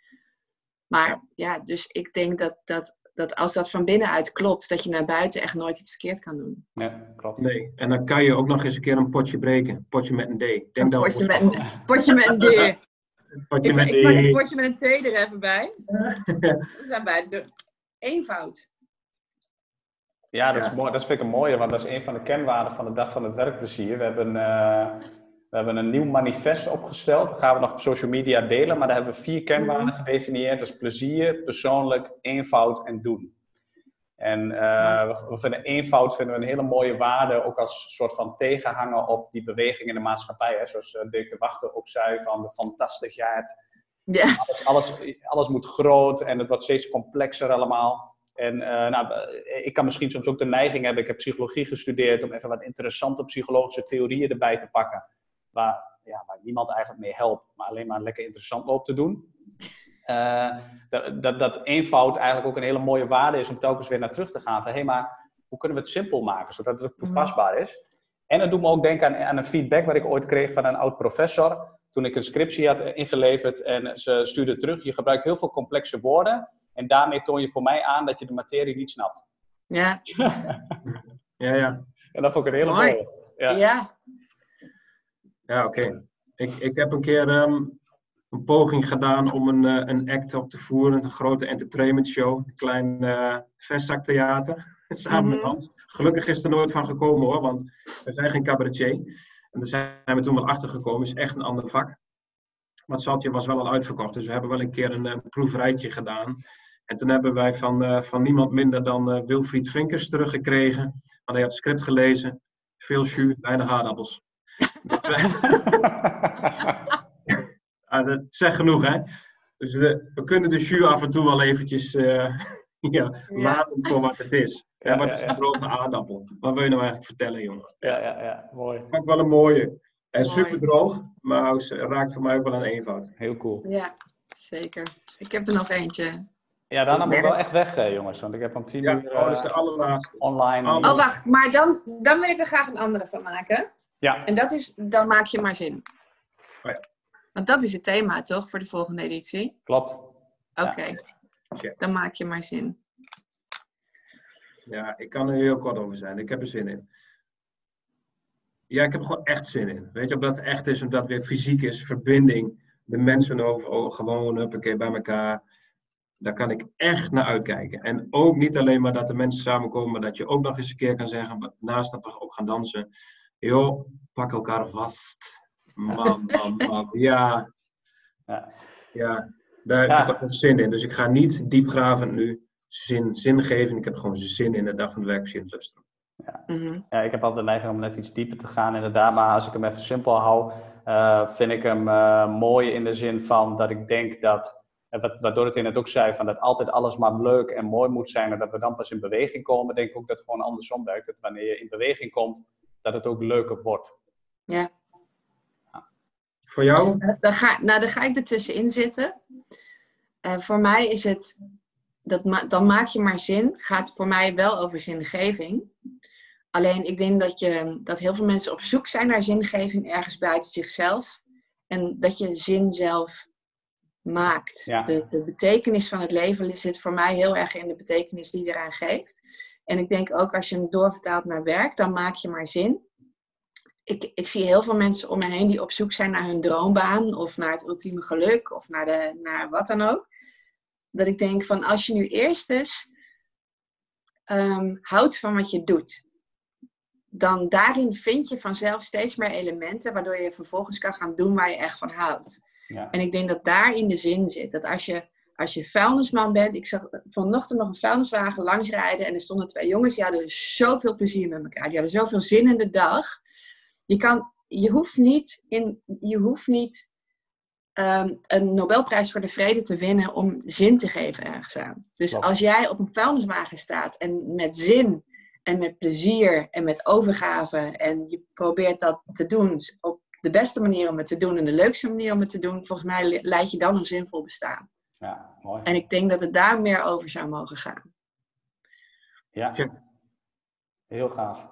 Maar ja, dus ik denk dat, dat, dat als dat van binnenuit klopt, dat je naar buiten echt nooit iets verkeerd kan doen. Ja, klopt. nee. En dan kan je ook nog eens een keer een potje breken. Potje met een D. Denk Een dat we- potje met een, potje met een D. Potje Ik, met ik een een potje met een thee er even bij. We zijn bij de eenvoud. Ja, dat, Ja. Is mooi, dat vind ik een mooie, want dat is een van de kenwaarden van de Dag van het Werkplezier. We hebben, eh, we hebben een nieuw manifest opgesteld. Dat gaan we nog op social media delen, maar daar hebben we vier kenwaarden gedefinieerd. Dat is plezier, persoonlijk, eenvoud en doen. En eh, we, vinden eenvoud vinden we een hele mooie waarde, ook als soort van tegenhanger op die beweging in de maatschappij. Hè? Zoals eh, Dirk de Wachter ook zei, van de fantastischheid, Ja. alles, alles moet groot en het wordt steeds complexer allemaal. En eh, nou, ik kan misschien soms ook de neiging hebben, ik heb psychologie gestudeerd, om even wat interessante psychologische theorieën erbij te pakken. Waar, ja, waar niemand eigenlijk mee helpt, maar alleen maar lekker interessant loopt te doen. Eh, dat, dat, dat eenvoud eigenlijk ook een hele mooie waarde is om telkens weer naar terug te gaan. Van hé, maar hoe kunnen we het simpel maken, zodat het ook toepasbaar is? En het doet me ook denken aan, aan een feedback wat ik ooit kreeg van een oud professor. Toen ik een scriptie had ingeleverd en ze stuurde terug. Je gebruikt heel veel complexe woorden. En daarmee toon je voor mij aan dat je de materie niet snapt. Ja. Ja, ja. En dat vond ik een hele Mooi. mooie. Ja. ja. Ja, oké. Ik, ik heb een keer ehm, een poging gedaan om een, eh, een act op te voeren. Een grote entertainment show. Een klein eh vestzaktheater. Samen met Mhm. Hans. Gelukkig is er nooit van gekomen hoor, want we zijn geen cabaretier. En daar zijn we toen wel achter gekomen. is echt een ander vak. Maar het zaltje was wel al uitverkocht. Dus we hebben wel een keer een, eh, proeverijtje gedaan. En toen hebben wij van, van niemand minder dan Wilfried Vinkers teruggekregen. Want hij had het script gelezen. Veel jus, weinig aardappels. Dat, eh, ah, dat zegt genoeg, hè? Dus we kunnen de jus af en toe wel eventjes eh, ja, laten voor wat het is. Ja, en wat ja, is ja. een droge aardappel? Wat wil je nou eigenlijk vertellen, jongen? Ja, ja, ja, mooi. Ik wel een mooie. En Mooi. super droog, maar ze raakt voor mij ook wel een eenvoud. Heel cool. ja, zeker. Ik heb er nog eentje. Ja, daarna moet ik wel echt weg, eh, jongens. Want ik heb om tien Ja, uur oh, dat is de eh, allerlaatste. online. Oh, Oh, wacht. Maar dan, dan wil ik er graag een andere van maken. Ja, En dat is, dan maak je maar zin. Oh ja. Want dat is het thema, toch, voor de volgende editie? klopt. Oké. Check. Dan maak je maar zin. Ja, ik kan er heel kort over zijn. Ik heb er zin in. Ja, ik heb er gewoon echt zin in. Weet je, omdat het echt is, omdat het weer fysiek is, verbinding. De mensen over, oh, gewoon huppakee, bij elkaar. Daar kan ik echt naar uitkijken. En ook niet alleen maar dat de mensen samenkomen, maar dat je ook nog eens een keer kan zeggen, naast dat we ook gaan dansen. Joh, pak elkaar vast. Man, man, man. Ja, Ja. ja daar heb Ja. ik toch wel zin in. Dus ik ga niet diepgravend nu zin, zin geven. Ik heb gewoon zin in de dag van de werkplezier in Lustrum. Mhm. Ja, ik heb altijd de neiging om net iets dieper te gaan, inderdaad. Maar als ik hem even simpel hou, eh, vind ik hem eh, mooi in de zin van dat ik denk dat, en wat, wat Dorothee net ook zei, van dat altijd alles maar leuk en mooi moet zijn en dat we dan pas in beweging komen, denk ik ook dat het gewoon andersom werkt. Dat wanneer je in beweging komt, dat het ook leuker wordt. Ja. Voor jou? Dan ga, nou, dan ga ik ertussenin zitten. Eh, voor mij is het, dat ma- dan maak je maar zin, gaat voor mij wel over zingeving. Alleen ik denk dat, je, dat heel veel mensen op zoek zijn naar zingeving ergens buiten zichzelf. En dat je zin zelf maakt. Ja. De, de betekenis van het leven zit voor mij heel erg in de betekenis die je eraan geeft. En ik denk ook als je hem doorvertaalt naar werk, dan maak je maar zin. Ik, ik zie heel veel mensen om me heen die op zoek zijn naar hun droombaan of naar het ultieme geluk of naar, de, naar wat dan ook. Dat ik denk van als je nu eerst eens ehm, houdt van wat je doet, dan daarin vind je vanzelf steeds meer elementen waardoor je vervolgens kan gaan doen waar je echt van houdt. Ja. En ik denk dat daarin de zin zit. Dat als je, als je vuilnisman bent, ik zag vanochtend nog een vuilniswagen langsrijden en er stonden twee jongens, die hadden zoveel plezier met elkaar. Die hadden zoveel zin in de dag. Je, kan, je hoeft niet, in, je hoeft niet ehm, een Nobelprijs voor de Vrede te winnen om zin te geven ergens aan. Dus als jij op een vuilniswagen staat en met zin en met plezier en met overgave. En je probeert dat te doen op de beste manier om het te doen en de leukste manier om het te doen. Volgens mij leid je dan een zinvol bestaan. Ja, mooi. En ik denk dat het daar meer over zou mogen gaan. Ja, heel gaaf.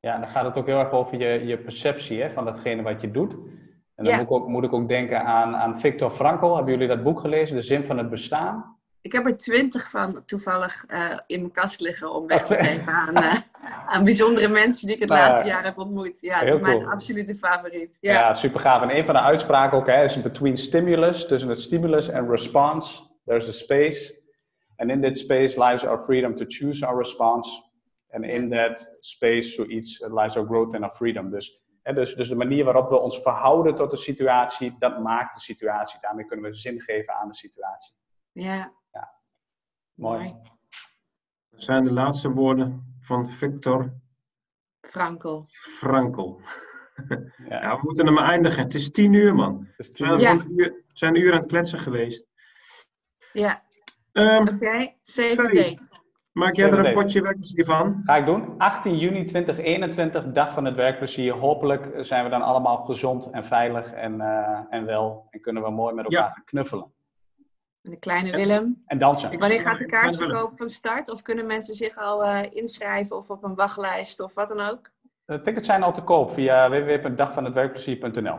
Ja, en dan gaat het ook heel erg over je, je perceptie hè, van datgene wat je doet. En dan Ja. moet, ik ook, moet ik ook denken aan, aan Viktor Frankl. Hebben jullie dat boek gelezen, De Zin van het Bestaan? Ik heb er twintig van toevallig eh, in mijn kast liggen om weg te geven aan, eh, aan bijzondere mensen die ik het Nou, laatste jaar heb ontmoet. Ja, het is mijn cool. absolute favoriet. Ja, Ja, super gaaf. En een van de uitspraken ook hè, is between stimulus, tussen het stimulus en response, there's a space. And in that space lies our freedom to choose our response. And in that space zoiets lies our growth and our freedom. Dus, hè, dus, dus de manier waarop we ons verhouden tot de situatie, dat maakt de situatie. Daarmee kunnen we zin geven aan de situatie. ja. Mooi. Dat zijn de laatste woorden van Victor Frankel. Frankl. Ja, Ja, we moeten hem eindigen. Het is tien uur, man. dus We Ja. een uur, we zijn een uur aan het kletsen geweest. Ja, Ehm, oké. Save Sorry. date. maak jij er een potje werkplezier van? Ga ik doen. 18 juni 2021, dag van het werkplezier. Hopelijk zijn we dan allemaal gezond en veilig en, eh, en wel. En kunnen we mooi met elkaar Ja. knuffelen. En de kleine Willem. En dansen. Wanneer gaat de kaartverkoop van start? Of kunnen mensen zich al eh, inschrijven of op een wachtlijst of wat dan ook? De tickets zijn al te koop via www.dagvanhetwerkplezier.nl.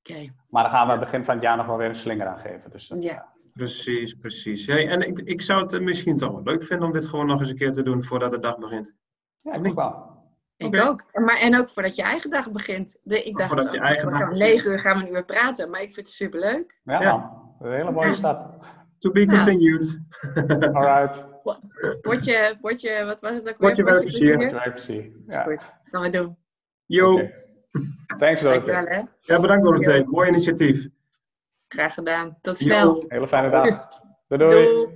Oké. Maar dan gaan we begin van het jaar nog wel weer een slinger aan geven. Dus dat, Ja. Precies, precies. Hey, en ik, ik zou het eh, misschien toch wel leuk vinden om dit gewoon nog eens een keer te doen voordat de dag begint. ja, ik denk wel. Ik ook. En Maar, en ook voordat je eigen dag begint. De, ik dacht, Voordat je eigen we dag gaan begint. negen uur gaan we een uur praten. Maar ik vind het superleuk. Ja, Ja. Een hele mooie stad. To be continued. Alright. Potje, potje, wat was het ook weer? werkplezier. plezier? Werkplezier. Is Ja. Goed, gaan we doen. Yo. Thanks, Dankjewel Dorothee. hè. Ja, bedankt Dorothee. Mooi initiatief. Graag gedaan. Tot snel. Yo. Hele fijne dag. Doei doei. Doei.